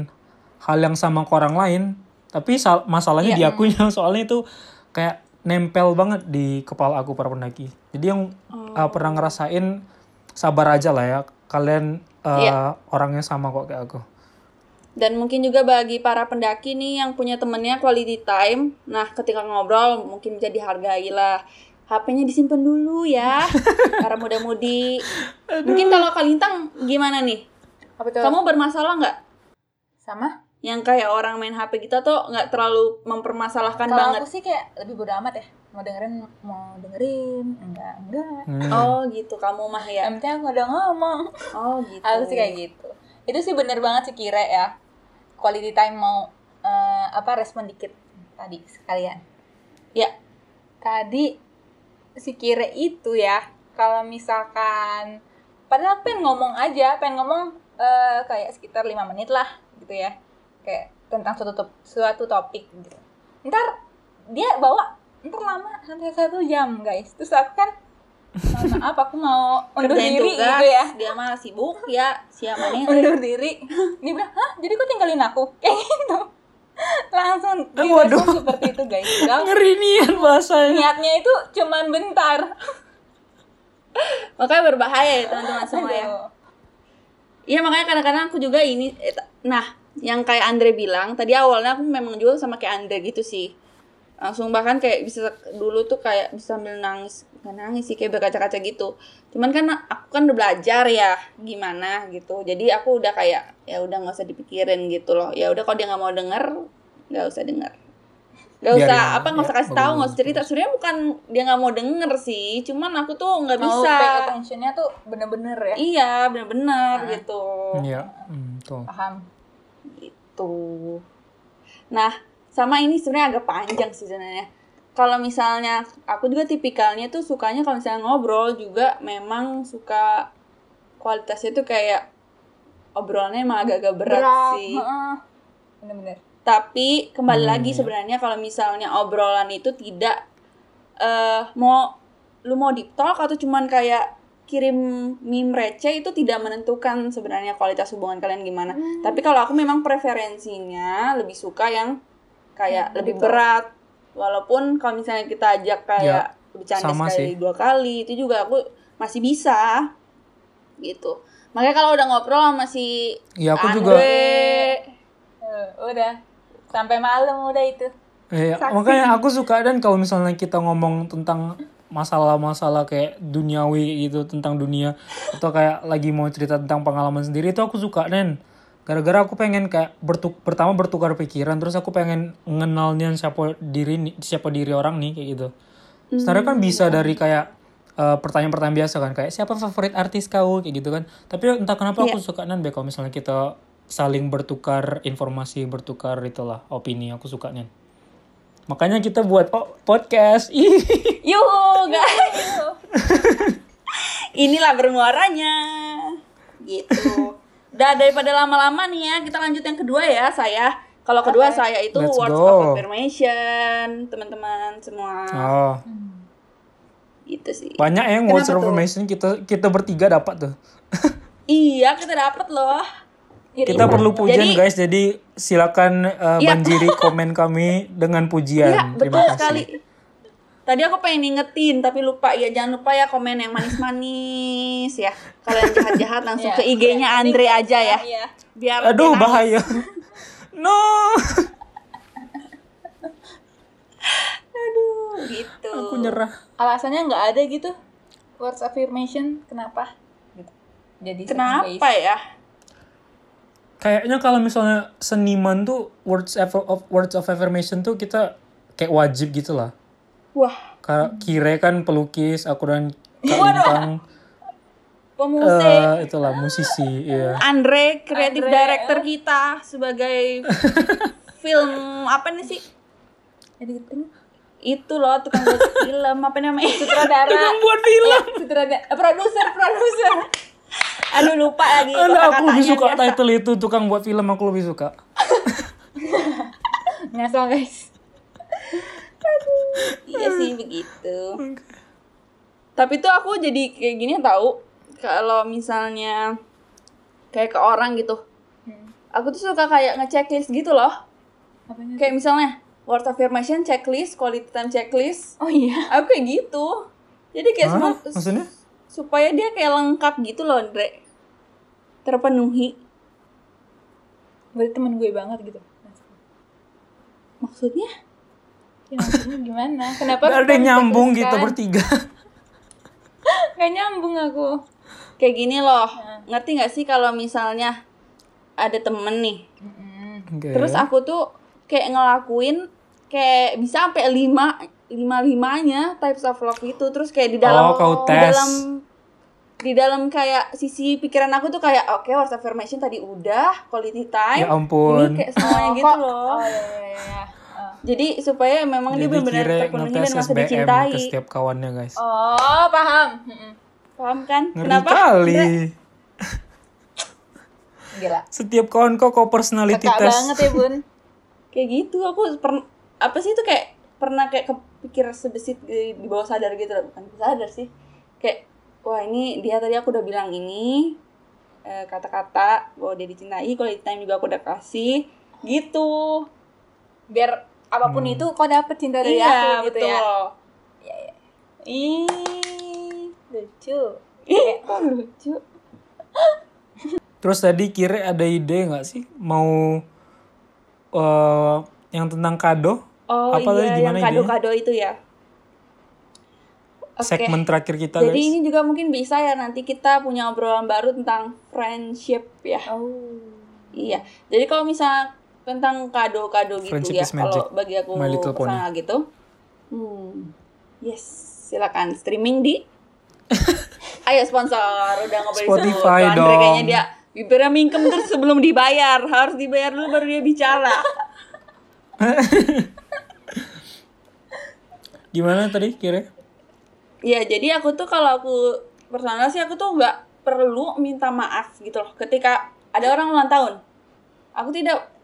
hal yang sama ke orang lain tapi sal- masalahnya di akunya soalnya itu kayak nempel banget di kepala aku para pendaki jadi yang uh, pernah ngerasain sabar aja lah ya kalian uh, Iya. orangnya sama kok kayak aku dan mungkin juga bagi para pendaki nih yang punya temennya quality time. Nah, ketika ngobrol mungkin bisa dihargai lah. HP-nya disimpan dulu ya, para muda-mudi. Mungkin kalau Kalintang gimana nih? Apa tuh? Kamu bermasalah nggak? sama? Yang kayak orang main HP kita tuh nggak terlalu mempermasalahkan Kalau banget. aku sih kayak lebih bodo amat ya. Mau dengerin, mau dengerin, enggak, enggak. Hmm. Oh gitu, kamu mah ya. Yang penting aku udah ngomong. Oh gitu. Aku sih kayak gitu. Itu sih bener banget sih kira ya. Quality time mau eh, apa respon dikit tadi sekalian. Ya, Tadi si kira itu ya. Kalau misalkan padahal pengen ngomong aja, pengen ngomong eh, kayak sekitar lima menit lah gitu ya. Kayak tentang suatu top- suatu topik gitu. Ntar dia bawa ntar lama sampai satu jam guys. Terus aku kan "Mohon maaf aku mau undur kerjain diri tugas, gitu ya dia mah sibuk ya siapa nih undur diri dia bilang hah jadi kok tinggalin aku kayak gitu langsung Eh, direspon seperti itu guys. Ngeri nian bahasanya. Niatnya itu cuman bentar. Makanya berbahaya ya teman-teman semua ya. Iya makanya kadang-kadang aku juga ini eh, nah yang kayak Andre bilang tadi awalnya aku memang juga sama kayak Andre gitu sih. Langsung bahkan kayak bisa dulu tuh kayak bisa sambil nangis bukan nangis sih kayak berkaca-kaca gitu. Cuman kan aku kan udah belajar ya gimana gitu. Jadi aku udah kayak ya udah nggak usah dipikirin gitu loh. Ya udah kalau dia nggak mau denger nggak usah denger. Gak usah aja. apa nggak usah Ya, kasih tahu nggak usah cerita. Sebenarnya bukan dia nggak mau denger sih. Cuman aku tuh nggak bisa. pay attentionnya tuh bener-bener ya. Iya bener-bener gitu. Iya, hmm, tuh. paham. Gitu. Nah sama ini sebenarnya agak panjang sih sebenarnya kalau misalnya aku juga tipikalnya tuh sukanya kalau misalnya ngobrol juga memang suka kualitasnya tuh kayak obrolannya emang agak-agak berat, sih heeh. bener-bener tapi kembali Hmm, lagi sebenarnya kalau misalnya obrolan itu tidak eh mau lu mau deep talk atau cuman kayak kirim meme receh itu tidak menentukan sebenarnya kualitas hubungan kalian gimana. Hmm. Tapi kalau aku memang preferensinya lebih suka yang kayak Hmm, lebih berat. Walaupun kalau misalnya kita ajak kayak bercanda Ya, sama sekali sih. dua kali itu juga aku masih bisa gitu. Makanya kalau udah ngobrol sama si Iya, aku Andre, juga Eh, udah sampai malam udah itu Iya, Saksi. makanya aku suka dan kalau misalnya kita ngomong tentang masalah-masalah kayak duniawi gitu tentang dunia atau kayak lagi mau cerita tentang pengalaman sendiri itu aku suka dan gara-gara aku pengen kayak bertuk pertama bertukar pikiran terus aku pengen ngenalnya siapa diri siapa diri orang nih kayak gitu. Sebenarnya kan bisa dari kayak eh, pertanyaan-pertanyaan biasa kan kayak siapa favorit artis kau kayak gitu kan. Tapi entah kenapa aku suka nan Be, kalau misalnya kita saling bertukar informasi, bertukar itulah opini aku suka nan. Makanya kita buat po- podcast. Yuhu guys. Inilah bermuaranya. Gitu. Udah daripada lama-lama nih ya, kita lanjut yang kedua ya saya. Kalau kedua saya itu Let's words go. of affirmation, teman-teman. semua Oh, itu sih banyak yang Kenapa words of tuh? affirmation kita kita bertiga dapat tuh. iya kita dapat loh Kita perlu pujian Jadi- guys, jadi silakan uh, Iya. banjiri komen kami dengan pujian. Iya betul Terima kasih. sekali tadi aku pengen ngingetin tapi lupa ya jangan lupa ya komen yang manis-manis ya kalau yang jahat-jahat langsung Iya. ke IG-nya Andre aja ya Iya. biar Aduh bahaya. no. aduh gitu Aku nyerah. Alasannya nggak ada gitu. Words affirmation kenapa? Gitu. Jadi kenapa ya Kayaknya kalau misalnya seniman tuh words of, of words of affirmation tuh kita kayak wajib gitu lah. Wah Kayak Kire kan pelukis, aku dan Kak Lintang pemusik eh, itulah musisi, iya. Andre kreatif director kita sebagai film apa nih sih Editing. itu loh tukang buat film apa namanya Sutradara. Tukang buat film. Iya, sutradara. eh, Produser, produser. aduh lupa lagi Aduh, aku lebih suka biasa. title itu tukang buat film aku lebih suka. Ngasal guys. iya sih begitu. Tapi tuh aku jadi kayak gini tahu? Kalau misalnya kayak ke orang gitu. Aku tuh suka kayak ngechecklist gitu loh. Apanya? kayak misalnya word affirmation checklist quality time checklist. Oh iya. aku kayak gitu. Jadi kayak semua Maksudnya? supaya dia kayak lengkap gitu loh Dre. Terpenuhi. Berarti temen gue banget gitu. maksudnya Ya, maksudnya gimana? Kenapa? Gak ada nyambung teruskan? bertiga. Gak nyambung aku. kayak gini loh ngerti nggak sih kalau misalnya ada temen nih Oke. terus aku tuh kayak ngelakuin kayak bisa sampai lima lima limanya types of love itu terus kayak di dalam Oh, kau di tes. dalam di dalam kayak sisi pikiran aku tuh kayak oke words of affirmation tadi udah quality time Ya ampun. ini kayak semuanya gitu kok- loh Oh iya iya iya. Jadi supaya memang dia Jadi benar-benar Kire terpenuhi dan merasa dicintai ke setiap kawannya guys. Oh, paham. Paham kan Ngeri kenapa kali. Gila. Setiap kawan kok kok personality Kakak test. banget ya, Bun. kayak gitu aku per apa sih itu kayak pernah kayak kepikir sebesit di, di bawah sadar gitu loh bukan sadar sih kayak wah ini dia tadi aku udah bilang ini eh, kata-kata bahwa dia dicintai quality time juga aku udah kasih gitu Biar apa pun Hmm. itu kau dapet cinta dari iya aku gitu betul ya. Ih, lucu. Ih, kok lucu Terus tadi Kire ada ide nggak sih mau eh yang tentang kado? oh Apa tadi iya yang gimana idenya? kado-kado itu ya Oke. Segmen terakhir kita Jadi guys. ini juga mungkin bisa ya nanti kita punya obrolan baru tentang friendship ya. Oh. Iya. Jadi kalau misalnya tentang kado-kado gitu Friendship ya, kalau bagi aku personal gitu. Hmm. Yes, silakan streaming di Ayo sponsor, udah boleh Spotify disebut. Andre dong. kayaknya dia bibirnya mingkem terus sebelum dibayar, harus dibayar dulu baru dia bicara. Gimana tadi Kire? Ya, jadi aku tuh kalau aku personal sih aku tuh nggak perlu minta maaf gitu loh. Ketika ada orang ulang tahun, aku tidak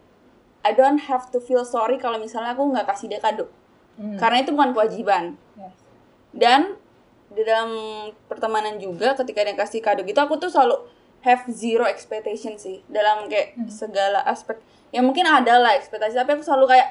I don't have to feel sorry kalau misalnya aku nggak kasih dia kado. Hmm. Karena itu bukan kewajiban. Yes. Dan di dalam pertemanan juga ketika dia kasih kado gitu aku tuh selalu have zero expectation sih dalam kayak segala aspek. Ya mungkin ada lah ekspektasi tapi aku selalu kayak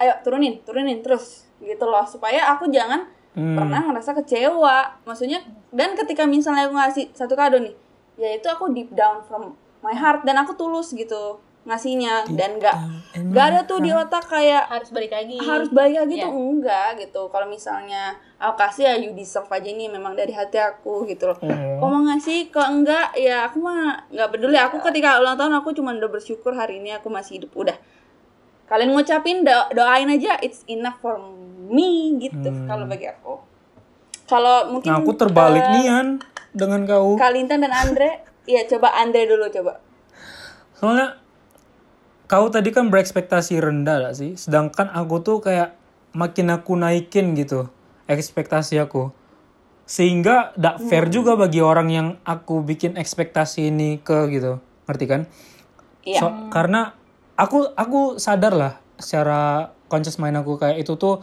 ayo turunin, turunin terus gitu loh supaya aku jangan Hmm. pernah ngerasa kecewa. Maksudnya dan ketika misalnya aku ngasih satu kado nih, ya itu aku deep down from my heart dan aku tulus gitu ngasihnya dan nggak nggak ada tuh di otak kayak Harus balik lagi. harus balik lagi Iya. tuh enggak gitu. Kalau misalnya aku kasih ya you deserve aja ini memang dari hati aku gitu loh. Oh. kalau mau ngasih? Kok enggak? Ya aku mah nggak peduli. Aku ketika ulang tahun aku cuma udah bersyukur hari ini aku masih hidup. Udah. Kalian ngucapin do- doain aja it's enough for me gitu kalau bagi aku. Kalau mungkin Nah aku terbalik eh, nih An dengan kau. Kalintan dan Andre. Ya coba Andre dulu coba. Soalnya kau tadi kan berekspektasi rendah gak sih? Sedangkan aku tuh kayak makin aku naikin gitu ekspektasi aku. Sehingga gak fair juga bagi orang yang aku bikin ekspektasi ini ke gitu. Ngerti kan? Iya. So- karena aku aku sadar lah secara conscious mind aku kayak itu tuh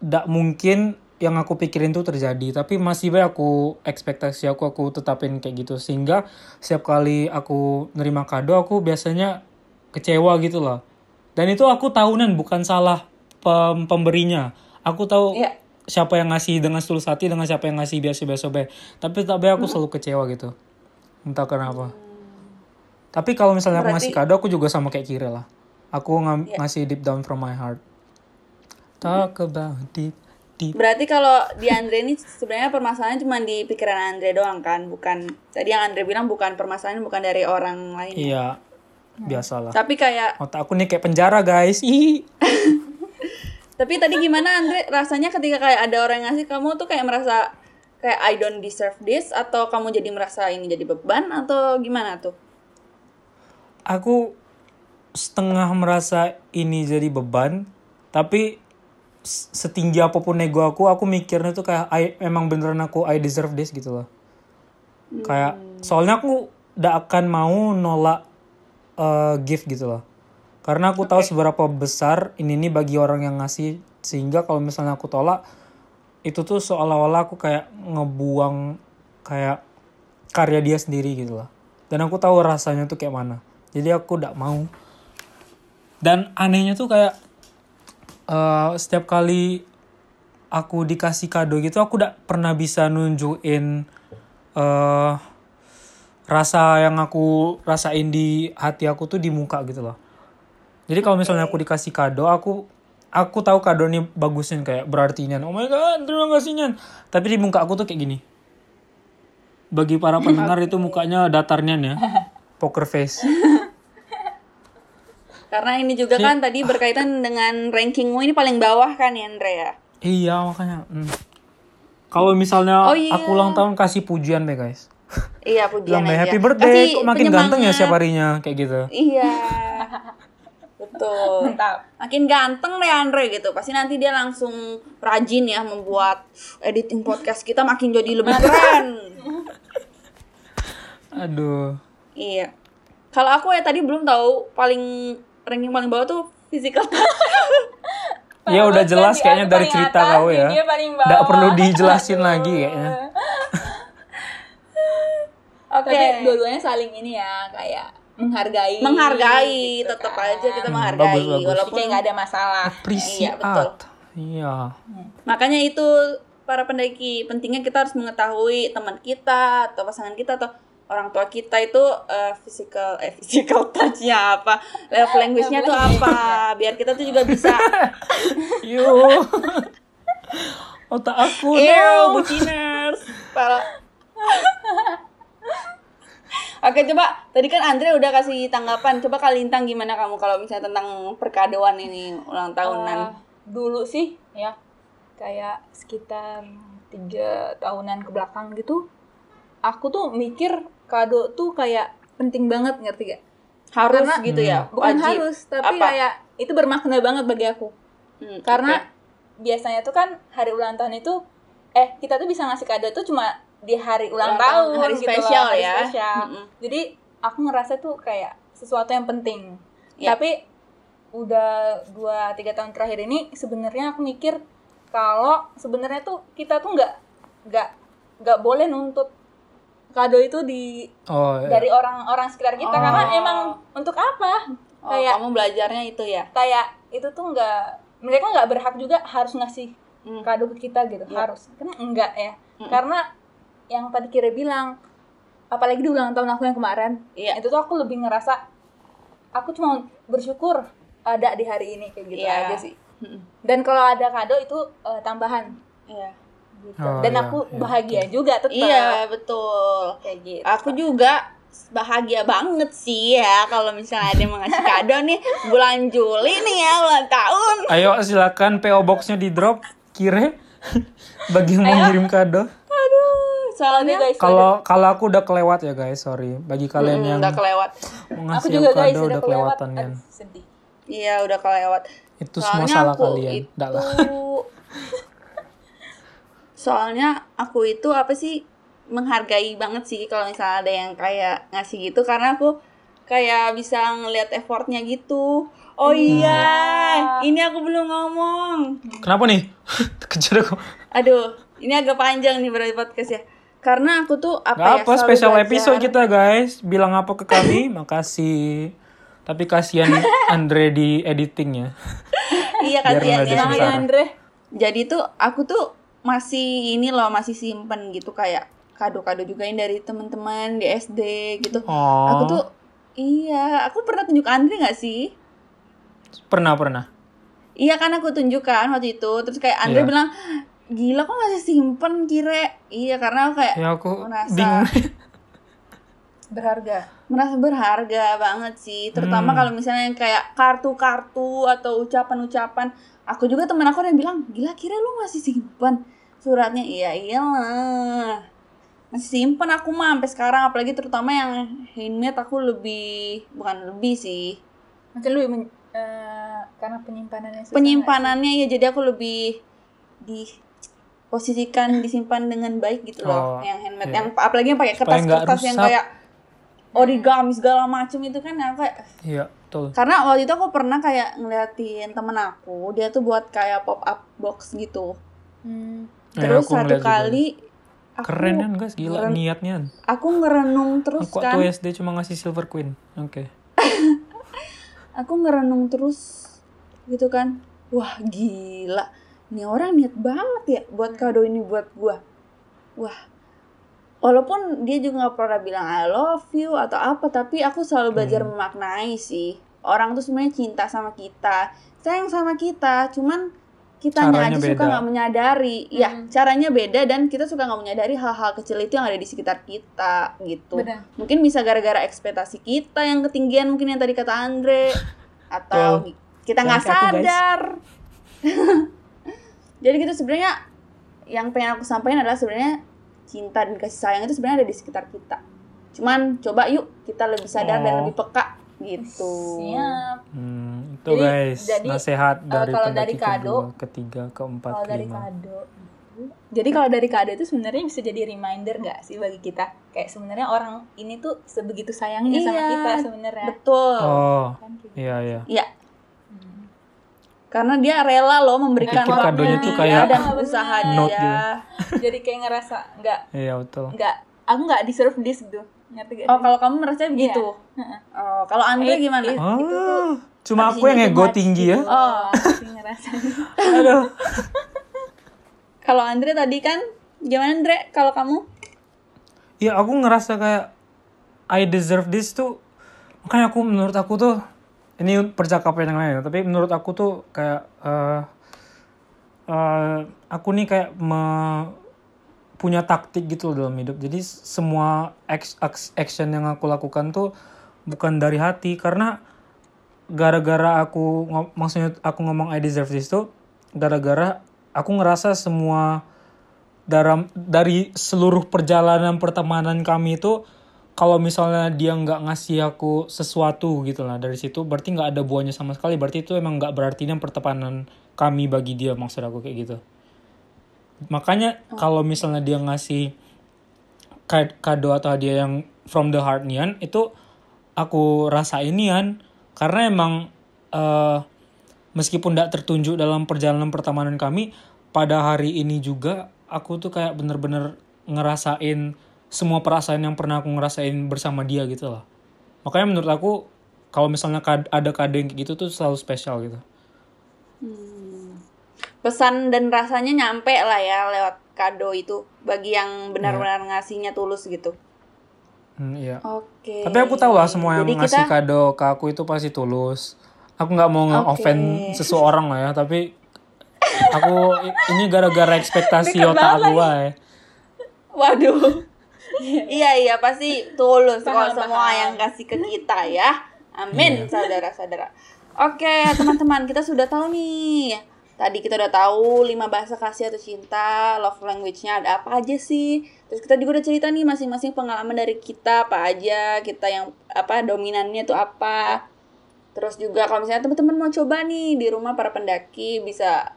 ndak mungkin yang aku pikirin tuh terjadi tapi masih baik aku ekspektasi aku aku tetapin kayak gitu sehingga setiap kali aku nerima kado aku biasanya kecewa gitu loh. Dan itu aku tahunan bukan salah pem- pemberinya. Aku tahu Iya. siapa yang ngasih dengan tulus hati dengan siapa yang ngasih biasa-biasa baik tapi tapi aku selalu kecewa gitu. Entah kenapa. Tapi kalau misalnya aku ngasih kado aku juga sama kayak Kira lah. Aku ngam- ngasih deep down from my heart. Talk about deep deep. Berarti kalau di Andre ini sebenarnya permasalahannya cuma di pikiran Andre doang kan, bukan tadi yang Andre bilang bukan permasalahan bukan dari orang lain. iya biasalah. Tapi kayak otak aku nih kayak penjara guys. Ih tapi tadi gimana Andre? Rasanya ketika kayak ada orang yang ngasih kamu tuh kayak merasa kayak I don't deserve this atau kamu jadi merasa ini jadi beban atau gimana tuh? aku setengah merasa ini jadi beban tapi setinggi apa pun ego aku aku mikirnya tuh kayak I, emang beneran aku I deserve this gitu loh. Kayak soalnya aku gak akan mau nolak eh, gift gitu loh. Karena aku tahu seberapa besar ini nih bagi orang yang ngasih sehingga kalau misalnya aku tolak itu tuh seolah-olah aku kayak ngebuang kayak karya dia sendiri gitu loh. Dan aku tahu rasanya tuh kayak mana. Jadi aku gak mau. Dan anehnya tuh kayak eh, setiap kali aku dikasih kado gitu aku gak pernah bisa nunjukin eh rasa yang aku rasain di hati aku tuh di muka gitu loh jadi kalau misalnya aku dikasih kado aku aku tahu kado ini bagusin kayak berarti Nyan oh my god terima kasih Nyan tapi di muka aku tuh kayak gini bagi para pendengar itu mukanya datarnya ya poker face Karena ini juga kan tadi berkaitan dengan rankingmu ini paling bawah kan ya Andre ya? Iya makanya. hmm. Kalau misalnya Oh, iya. aku ulang tahun kasih pujian deh guys. Iya pujian Bilang deh, aja. happy birthday, Kasih kok makin ganteng ya setiap harinya kayak gitu. Iya. Betul. Mantap. Makin ganteng deh Andre gitu. Pasti nanti dia langsung rajin ya membuat editing podcast kita makin jadi lebih keren. Aduh. iya. Kalau aku ya tadi belum tahu paling ranking paling bawah tuh physical touch. Ya udah jelas kayaknya dari cerita atas, kau ya. dia paling Nggak bawah. perlu dijelasin lagi kayaknya. Oke. Tapi dua-duanya saling ini ya kayak menghargai. Menghargai, gitu tetap kan. aja kita Hmm, menghargai bagus, bagus. walaupun Kayak nggak ada masalah. Appreciate. betul. Iya. Makanya itu para pendaki pentingnya kita harus mengetahui teman kita atau pasangan kita atau orang tua kita itu eh, physical eh physical touch-nya apa, love language-nya tuh apa, biar kita tuh juga bisa Yo. Otak aku no. buciners. Para Oke coba tadi kan Andre udah kasih tanggapan coba kali Lintang gimana kamu kalau misalnya tentang perkadoan ini ulang tahunan Eh, dulu sih ya kayak sekitar tiga tahunan ke belakang gitu aku tuh mikir kado tuh kayak penting banget ngerti gak? harus karena- gitu ya Bukan wajib. harus tapi Apa? kayak itu bermakna banget bagi aku Hmm, karena oke. biasanya tuh kan hari ulang tahun itu eh kita tuh bisa ngasih kado tuh cuma di hari ulang, Ulang tahun, tahun, hari gitu spesial loh, hari ya. spesial. Mm-mm. jadi aku ngerasa tuh kayak sesuatu yang penting Ya. tapi udah dua tiga tahun terakhir ini sebenarnya aku mikir kalau sebenarnya tuh kita tuh nggak nggak nggak boleh nuntut kado itu di Oh, iya. dari orang-orang sekitar kita Oh. karena emang untuk apa Oh, kayak kamu belajarnya itu ya kayak itu tuh nggak mereka nggak berhak juga harus ngasih Hmm. kado ke kita gitu Iya. harus kan enggak ya Mm-mm. karena yang tadi kira bilang apalagi di ulang tahun aku yang kemarin Iya. itu tuh aku lebih ngerasa aku cuma bersyukur ada di hari ini kayak gitu Iya. aja sih dan kalau ada kado itu eh, tambahan Iya. gitu Oh, dan iya, aku iya, bahagia juga tetap Iya, betul. kayak gitu Aku juga bahagia banget sih ya kalau misalnya ada yang ngasih kado nih bulan Juli nih ya ulang tahun. Ayo silakan PO boxnya di drop kire bagi yang mau ngirim kado. Aduh, soalnya guys Kalau kalau aku udah kelewat ya guys, sorry. Bagi kalian Hmm, yang udah kelewat. mau aku ngasih juga aku guys kado udah udah kelewat kelewatan. Aduh, sedih Iya, udah kelewat. Itu semua Soalnya salah aku kalian. Itu... Nggak lah. Soalnya aku itu apa sih menghargai banget sih kalau misalnya ada yang kayak ngasih gitu karena aku kayak bisa ngelihat effortnya gitu. Oh iya, ini aku belum ngomong. Kenapa nih? Kejar aku. Aduh, ini agak panjang nih berarti podcast ya. Karena aku tuh apa Gak ya apa special belajar. episode kita guys. Bilang apa ke kami? Makasih. Tapi kasihan Andre di editingnya. Iya kasihan ya. Andre Jadi tuh aku tuh masih ini loh masih simpen gitu kayak kado-kado juga yang dari teman-teman di SD gitu. Oh. Aku tuh iya, aku pernah tunjuk Andre nggak sih? Pernah pernah. Iya kan aku tunjukkan waktu itu. Terus kayak Andre Iya. bilang, "Gila kok masih simpen kire?" Iya, karena aku kayak Ya aku Merasa- bingung. berharga. Merasa berharga banget sih. Terutama Hmm. kalau misalnya yang kayak kartu-kartu atau ucapan-ucapan. Aku juga temen aku yang bilang gila kira lu masih simpan suratnya? Iya iyalah. Masih simpan aku mah sampai sekarang. Apalagi terutama yang handmade aku lebih bukan lebih sih. Macam lu men- eh, karena penyimpanannya susah penyimpanannya ya jadi aku lebih di posisikan disimpan dengan baik gitu Oh, loh yang handmade iya. yang apalagi yang pakai kertas-kertas yang kayak origami segala macam itu kan yang kayak Iya, betul. karena waktu itu aku pernah kayak ngeliatin temen aku dia tuh buat kayak pop up box gitu Hmm. Ya, terus aku satu juga. kali aku, Keren kan guys, gila keren. niatnya. aku ngerenung terus Aku kan waktu SD cuma ngasih Silver Queen. Oke. aku ngerenung terus gitu kan wah gila ini orang niat banget ya buat kado ini buat gua wah walaupun dia juga nggak pernah bilang I love you atau apa tapi aku selalu belajar Hmm. memaknai sih orang tuh sebenarnya cinta sama kita sayang sama kita cuman Caranya aja suka beda. nggak menyadari ya Hmm. caranya beda dan kita suka nggak menyadari hal-hal kecil itu yang ada di sekitar kita gitu Benar. mungkin bisa gara-gara ekspektasi kita yang ketinggian mungkin yang tadi kata Andre atau kita nggak sadar jadi gitu sebenarnya yang pengen aku sampaikan adalah sebenarnya cinta dan kasih sayang itu sebenarnya ada di sekitar kita cuman coba yuk kita lebih sadar dan Oh. lebih peka gitu siap Hmm, itu Jadi- guys, jadi, nasihat eh, dari kalau dari kado, kedua, ketiga, keempat, kalau dari kelima. kado jadi kalau dari kado itu sebenarnya bisa jadi reminder nggak sih bagi kita kayak sebenarnya orang ini tuh sebegitu sayangnya sama Iya, kita sebenarnya betul Oh, Kan gitu. iya iya. iya. Karena dia rela loh memberikan Pikir kadonya tuh kayak dan usaha note dia gitu. jadi kayak ngerasa nggak Iya betul. nggak aku nggak deserve this gitu ngerti gak oh kalau kamu merasa begitu Heeh. oh kalau Andre Eh, gimana Oh, itu tuh cuma habis aku yang ego tinggi ya. Oh. aku ngerasa Aduh. Kalau Andre tadi kan gimana Andre? Kalau kamu? Ya aku ngerasa kayak I deserve this tuh makanya aku menurut aku tuh ini percakapan yang lain tapi menurut aku tuh kayak eh eh, aku nih kayak me- punya taktik gitu loh dalam hidup. Jadi semua action yang aku lakukan tuh bukan dari hati karena gara-gara aku maksudnya aku ngomong I deserve this tuh gara-gara aku ngerasa semua dalam dari seluruh perjalanan pertemanan kami itu kalau misalnya dia nggak ngasih aku sesuatu gitu lah dari situ berarti nggak ada buahnya sama sekali. Berarti itu emang nggak berarti ini pertemanan kami bagi dia maksud aku kayak gitu. Makanya kalau misalnya dia ngasih ka- kado atau hadiah yang from the heart nian itu aku rasain nian. Karena emang eh, meskipun tidak tertunjuk dalam perjalanan pertemanan kami pada hari ini juga aku tuh kayak bener-bener ngerasain semua perasaan yang pernah aku ngerasain bersama dia gitu lah makanya menurut aku kalau misalnya ada kado yang kayak gitu tuh selalu spesial gitu. Pesan dan rasanya nyampe lah ya lewat kado itu bagi yang benar-benar ngasihnya tulus gitu. Hmm, iya. Oke. tapi aku tahu lah semua yang Jadi ngasih kita kado ke aku itu pasti tulus. Aku nggak mau nge-offend seseorang lah ya tapi aku ini gara-gara ekspektasi otak aku ya. Waduh. iya iya pasti tulus kalau semua yang kasih ke kita ya. Amin saudara-saudara. Oke, teman-teman, kita sudah tahu nih. Tadi kita udah tahu lima bahasa kasih atau cinta, love language-nya ada apa aja sih. Terus kita juga udah cerita nih masing-masing pengalaman dari kita apa aja, kita yang apa dominannya tuh apa. Terus juga kalau misalnya teman-teman mau coba nih di rumah para pendaki bisa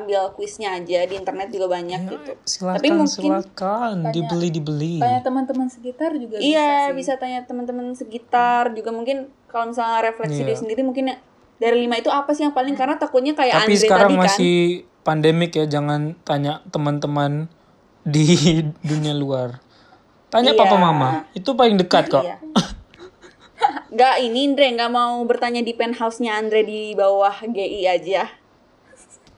ambil kuisnya aja di internet juga banyak gitu. silakan Tapi mungkin silakan dibeli dibeli tanya teman-teman sekitar juga Iya, bisa sih bisa tanya teman-teman sekitar juga mungkin kalau misalnya refleksi Iya. diri sendiri mungkin ya, dari lima itu apa sih yang paling karena takutnya kayak Tapi Andre sekarang tadi kan. masih pandemik ya, jangan tanya teman-teman di dunia luar. Tanya Iya. papa mama, itu paling dekat kok. Iya. Nggak ini Andre nggak mau bertanya di penthouse-nya Andre di bawah GI aja.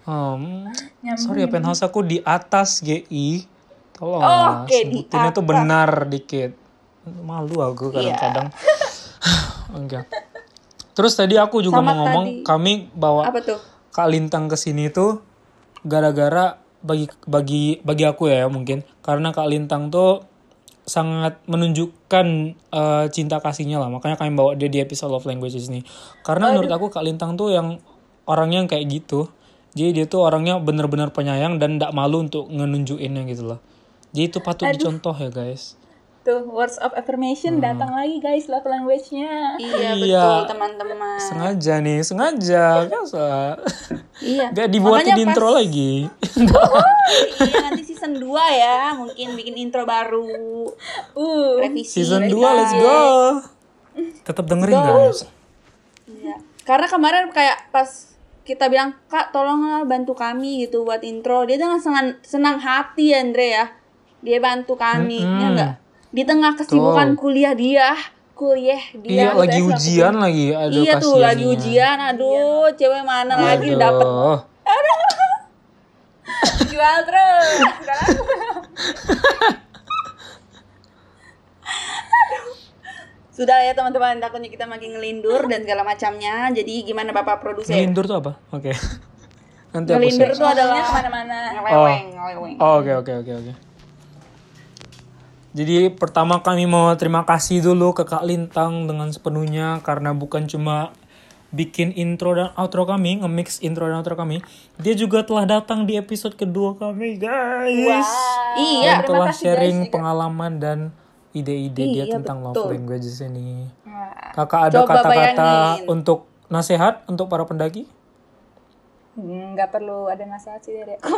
Hmm, sorry ya penthouse aku di atas GI. Tolong lah, di sebutinnya tuh benar dikit. Malu aku kadang-kadang. Enggak. Terus tadi aku juga Sama mau ngomong, tadi. kami bawa Apa tuh? Kak Lintang ke sini tuh gara-gara bagi bagi bagi aku ya mungkin karena Kak Lintang tuh sangat menunjukkan eh, cinta kasihnya lah makanya kami bawa dia di episode Love Languages ini karena menurut aku Kak Lintang tuh yang orangnya yang kayak gitu jadi dia tuh orangnya bener-bener penyayang dan tidak malu untuk ngenunjukinnya gitu loh jadi itu patut dicontoh ya guys Tuh, words of affirmation Hmm. datang lagi guys love language-nya. Iya, Iya. betul teman-teman. sengaja nih sengaja biasa Iya. gak dibuatin Makanya intro pas- lagi iya nanti season 2 ya, mungkin bikin intro baru. Uh, Revisi. season 2 revisi. let's go tetap dengerin guys Iya. Karena kemarin kayak pas kita bilang kak tolonglah bantu kami gitu buat intro. Dia dengan senang senang hati Andre ya. Dia bantu kami ya enggak di tengah kesibukan kuliah dia kuliah dia Iya lagi ujian lagi. Aduh iya tuh lagi kasihannya. ujian. Aduh cewek mana lagi Aduh. dapat jual terus. Sekarang sudah ya teman-teman takutnya kita makin ngelindur dan segala macamnya jadi gimana bapak produser Ngelindur tuh apa? Oke. Nanti aku ngelindur itu adalah ke mana-mana. ngeleweng ngeleweng Oh, Oke oke oke oke. Jadi pertama kami mau terima kasih dulu ke Kak Lintang dengan sepenuhnya karena bukan cuma bikin intro dan outro kami, nge-mix intro dan outro kami. Dia juga telah datang di episode kedua kami, guys. iya Dan telah sharing pengalaman dan ide-ide dia Iya, tentang betul. love languages ini. Kakak ada kata-kata untuk nasihat untuk para pendaki? Nggak perlu ada nasihat sih dari aku.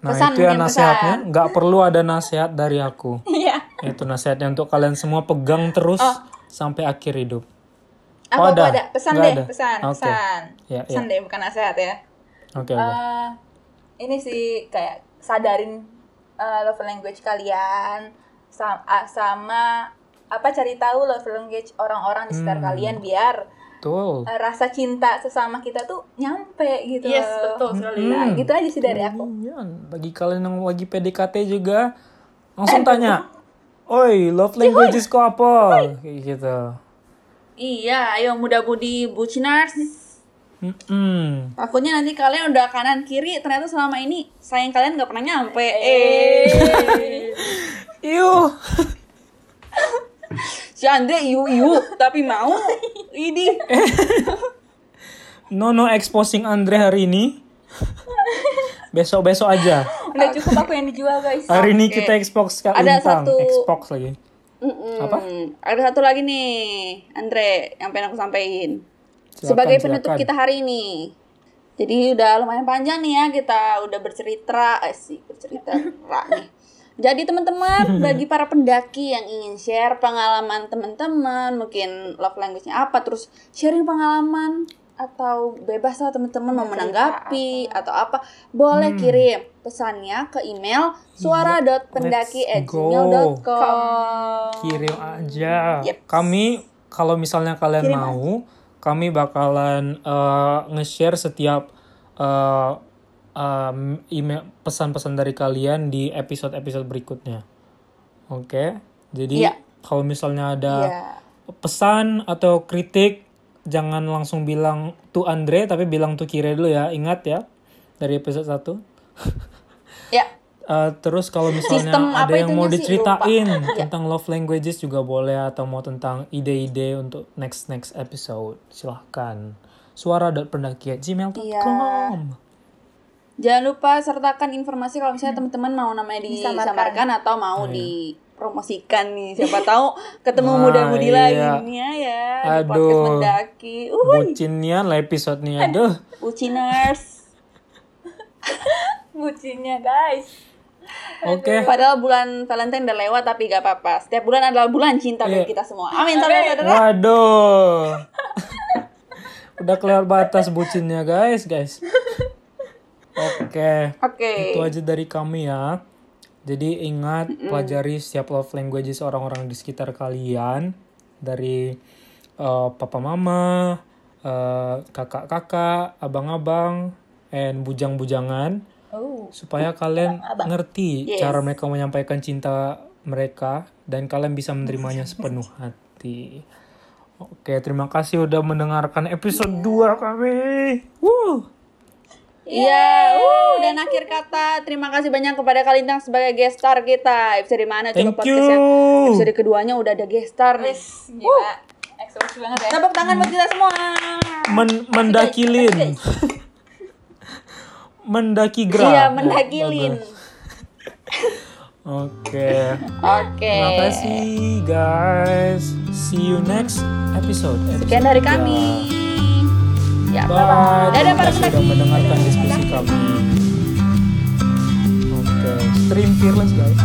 Nah Pesan itu ya nasihatnya, nggak perlu ada nasihat dari aku. Iya. Itu nasihatnya untuk kalian semua pegang terus sampai akhir hidup. Aku, Oh, ada? ada. Pesan Nggak deh, ada? pesan, Oke. pesan. Ya, pesan ya. deh, bukan nasihat ya. Oke oke. Eh, ini sih kayak sadarin eh, love language kalian sama, sama apa cari tahu love language orang-orang di sekitar Hmm. kalian biar Betul. eh, rasa cinta sesama kita tuh nyampe gitu. yes betul sekali Nah, gitu aja sih dari aku. Iya, bagi kalian yang lagi PDKT juga langsung tanya, Oi, love languages kok apa? Kayak gitu. iya ayo muda budi bucinars Mm-mm. Takutnya nanti kalian udah kanan kiri ternyata selama ini sayang kalian nggak pernah nyampe. Eh. Yuh. Si Andre yu yu tapi mau ini. No no exposing Andre hari ini. Besok besok aja. Udah cukup aku yang dijual guys. Hari ini kita expose Kak Ada Lintang. satu- Xbox lagi. Mm-mm. Apa? Ada satu lagi nih, Andre, yang pengen aku sampaikan. Silakan, Sebagai penutup silakan. kita hari ini. Jadi udah lumayan panjang nih ya kita udah bercerita, eh sih bercerita nih. Jadi teman-teman bagi para pendaki yang ingin share pengalaman teman-teman, mungkin love language-nya apa, terus sharing pengalaman atau bebas lah teman-teman mau menanggapi atau apa, boleh kirim pesannya ke email suara.pendaki@gmail.com. Kirim aja. Yep. Kami kalau misalnya kalian mau, kami bakalan eh, nge-share setiap eh, em, email pesan-pesan dari kalian di episode-episode berikutnya. Oke. Jadi Iya. kalau misalnya ada Iya. pesan atau kritik jangan langsung bilang tuh Andre tapi bilang tuh Kire dulu ya. Ingat ya dari episode 1. Ya, Uh, terus kalau misalnya Sistem ada yang mau sih, diceritain lupa. Iya. tentang love languages juga boleh atau mau tentang ide-ide untuk next next episode silahkan suara.pendaki@gmail.com Iya. Jangan lupa sertakan informasi kalau misalnya teman-teman mau namanya disamarkan atau mau dipromosikan nih. Siapa tahu ketemu Wah, muda-mudi iya. lagi nih ya, ya di podcast Aduh. mendaki. Uh, bucinnya lah episode-nya aduh buciners. Bucinnya guys. oke Padahal bulan Valentine udah lewat tapi gak apa-apa. Setiap bulan adalah bulan cinta bagi Iya. kita semua. Amin. Saudara-saudara. waduh udah keluar batas bucinnya guys, guys. Oke. Oke. Itu aja dari kami ya. Jadi ingat pelajari setiap love languages orang-orang di sekitar kalian dari eh, papa mama, eh, kakak-kakak, abang-abang, and bujang-bujangan Oh. supaya kalian ngerti Yes. cara mereka menyampaikan cinta mereka dan kalian bisa menerimanya sepenuh hati. Oke, terima kasih udah mendengarkan episode 2 kami. Woo! Iya, uh, dan akhir kata terima kasih banyak kepada Kalintang sebagai guest star kita. Episode mana Thank coba podcast yang episode keduanya udah ada guest star. Yes, gila. Uh. Banget ya. Tepuk tangan buat kita semua. Men mendakilin. mendaki gerak. Iya, mendakilin. Oke. Oke. Terima kasih guys. See you next episode. episode Sekian dari kami. Ya, Bye bye. Dadah para. Sudah mendengarkan diskusi kami. Oke, okay. stream fearless guys.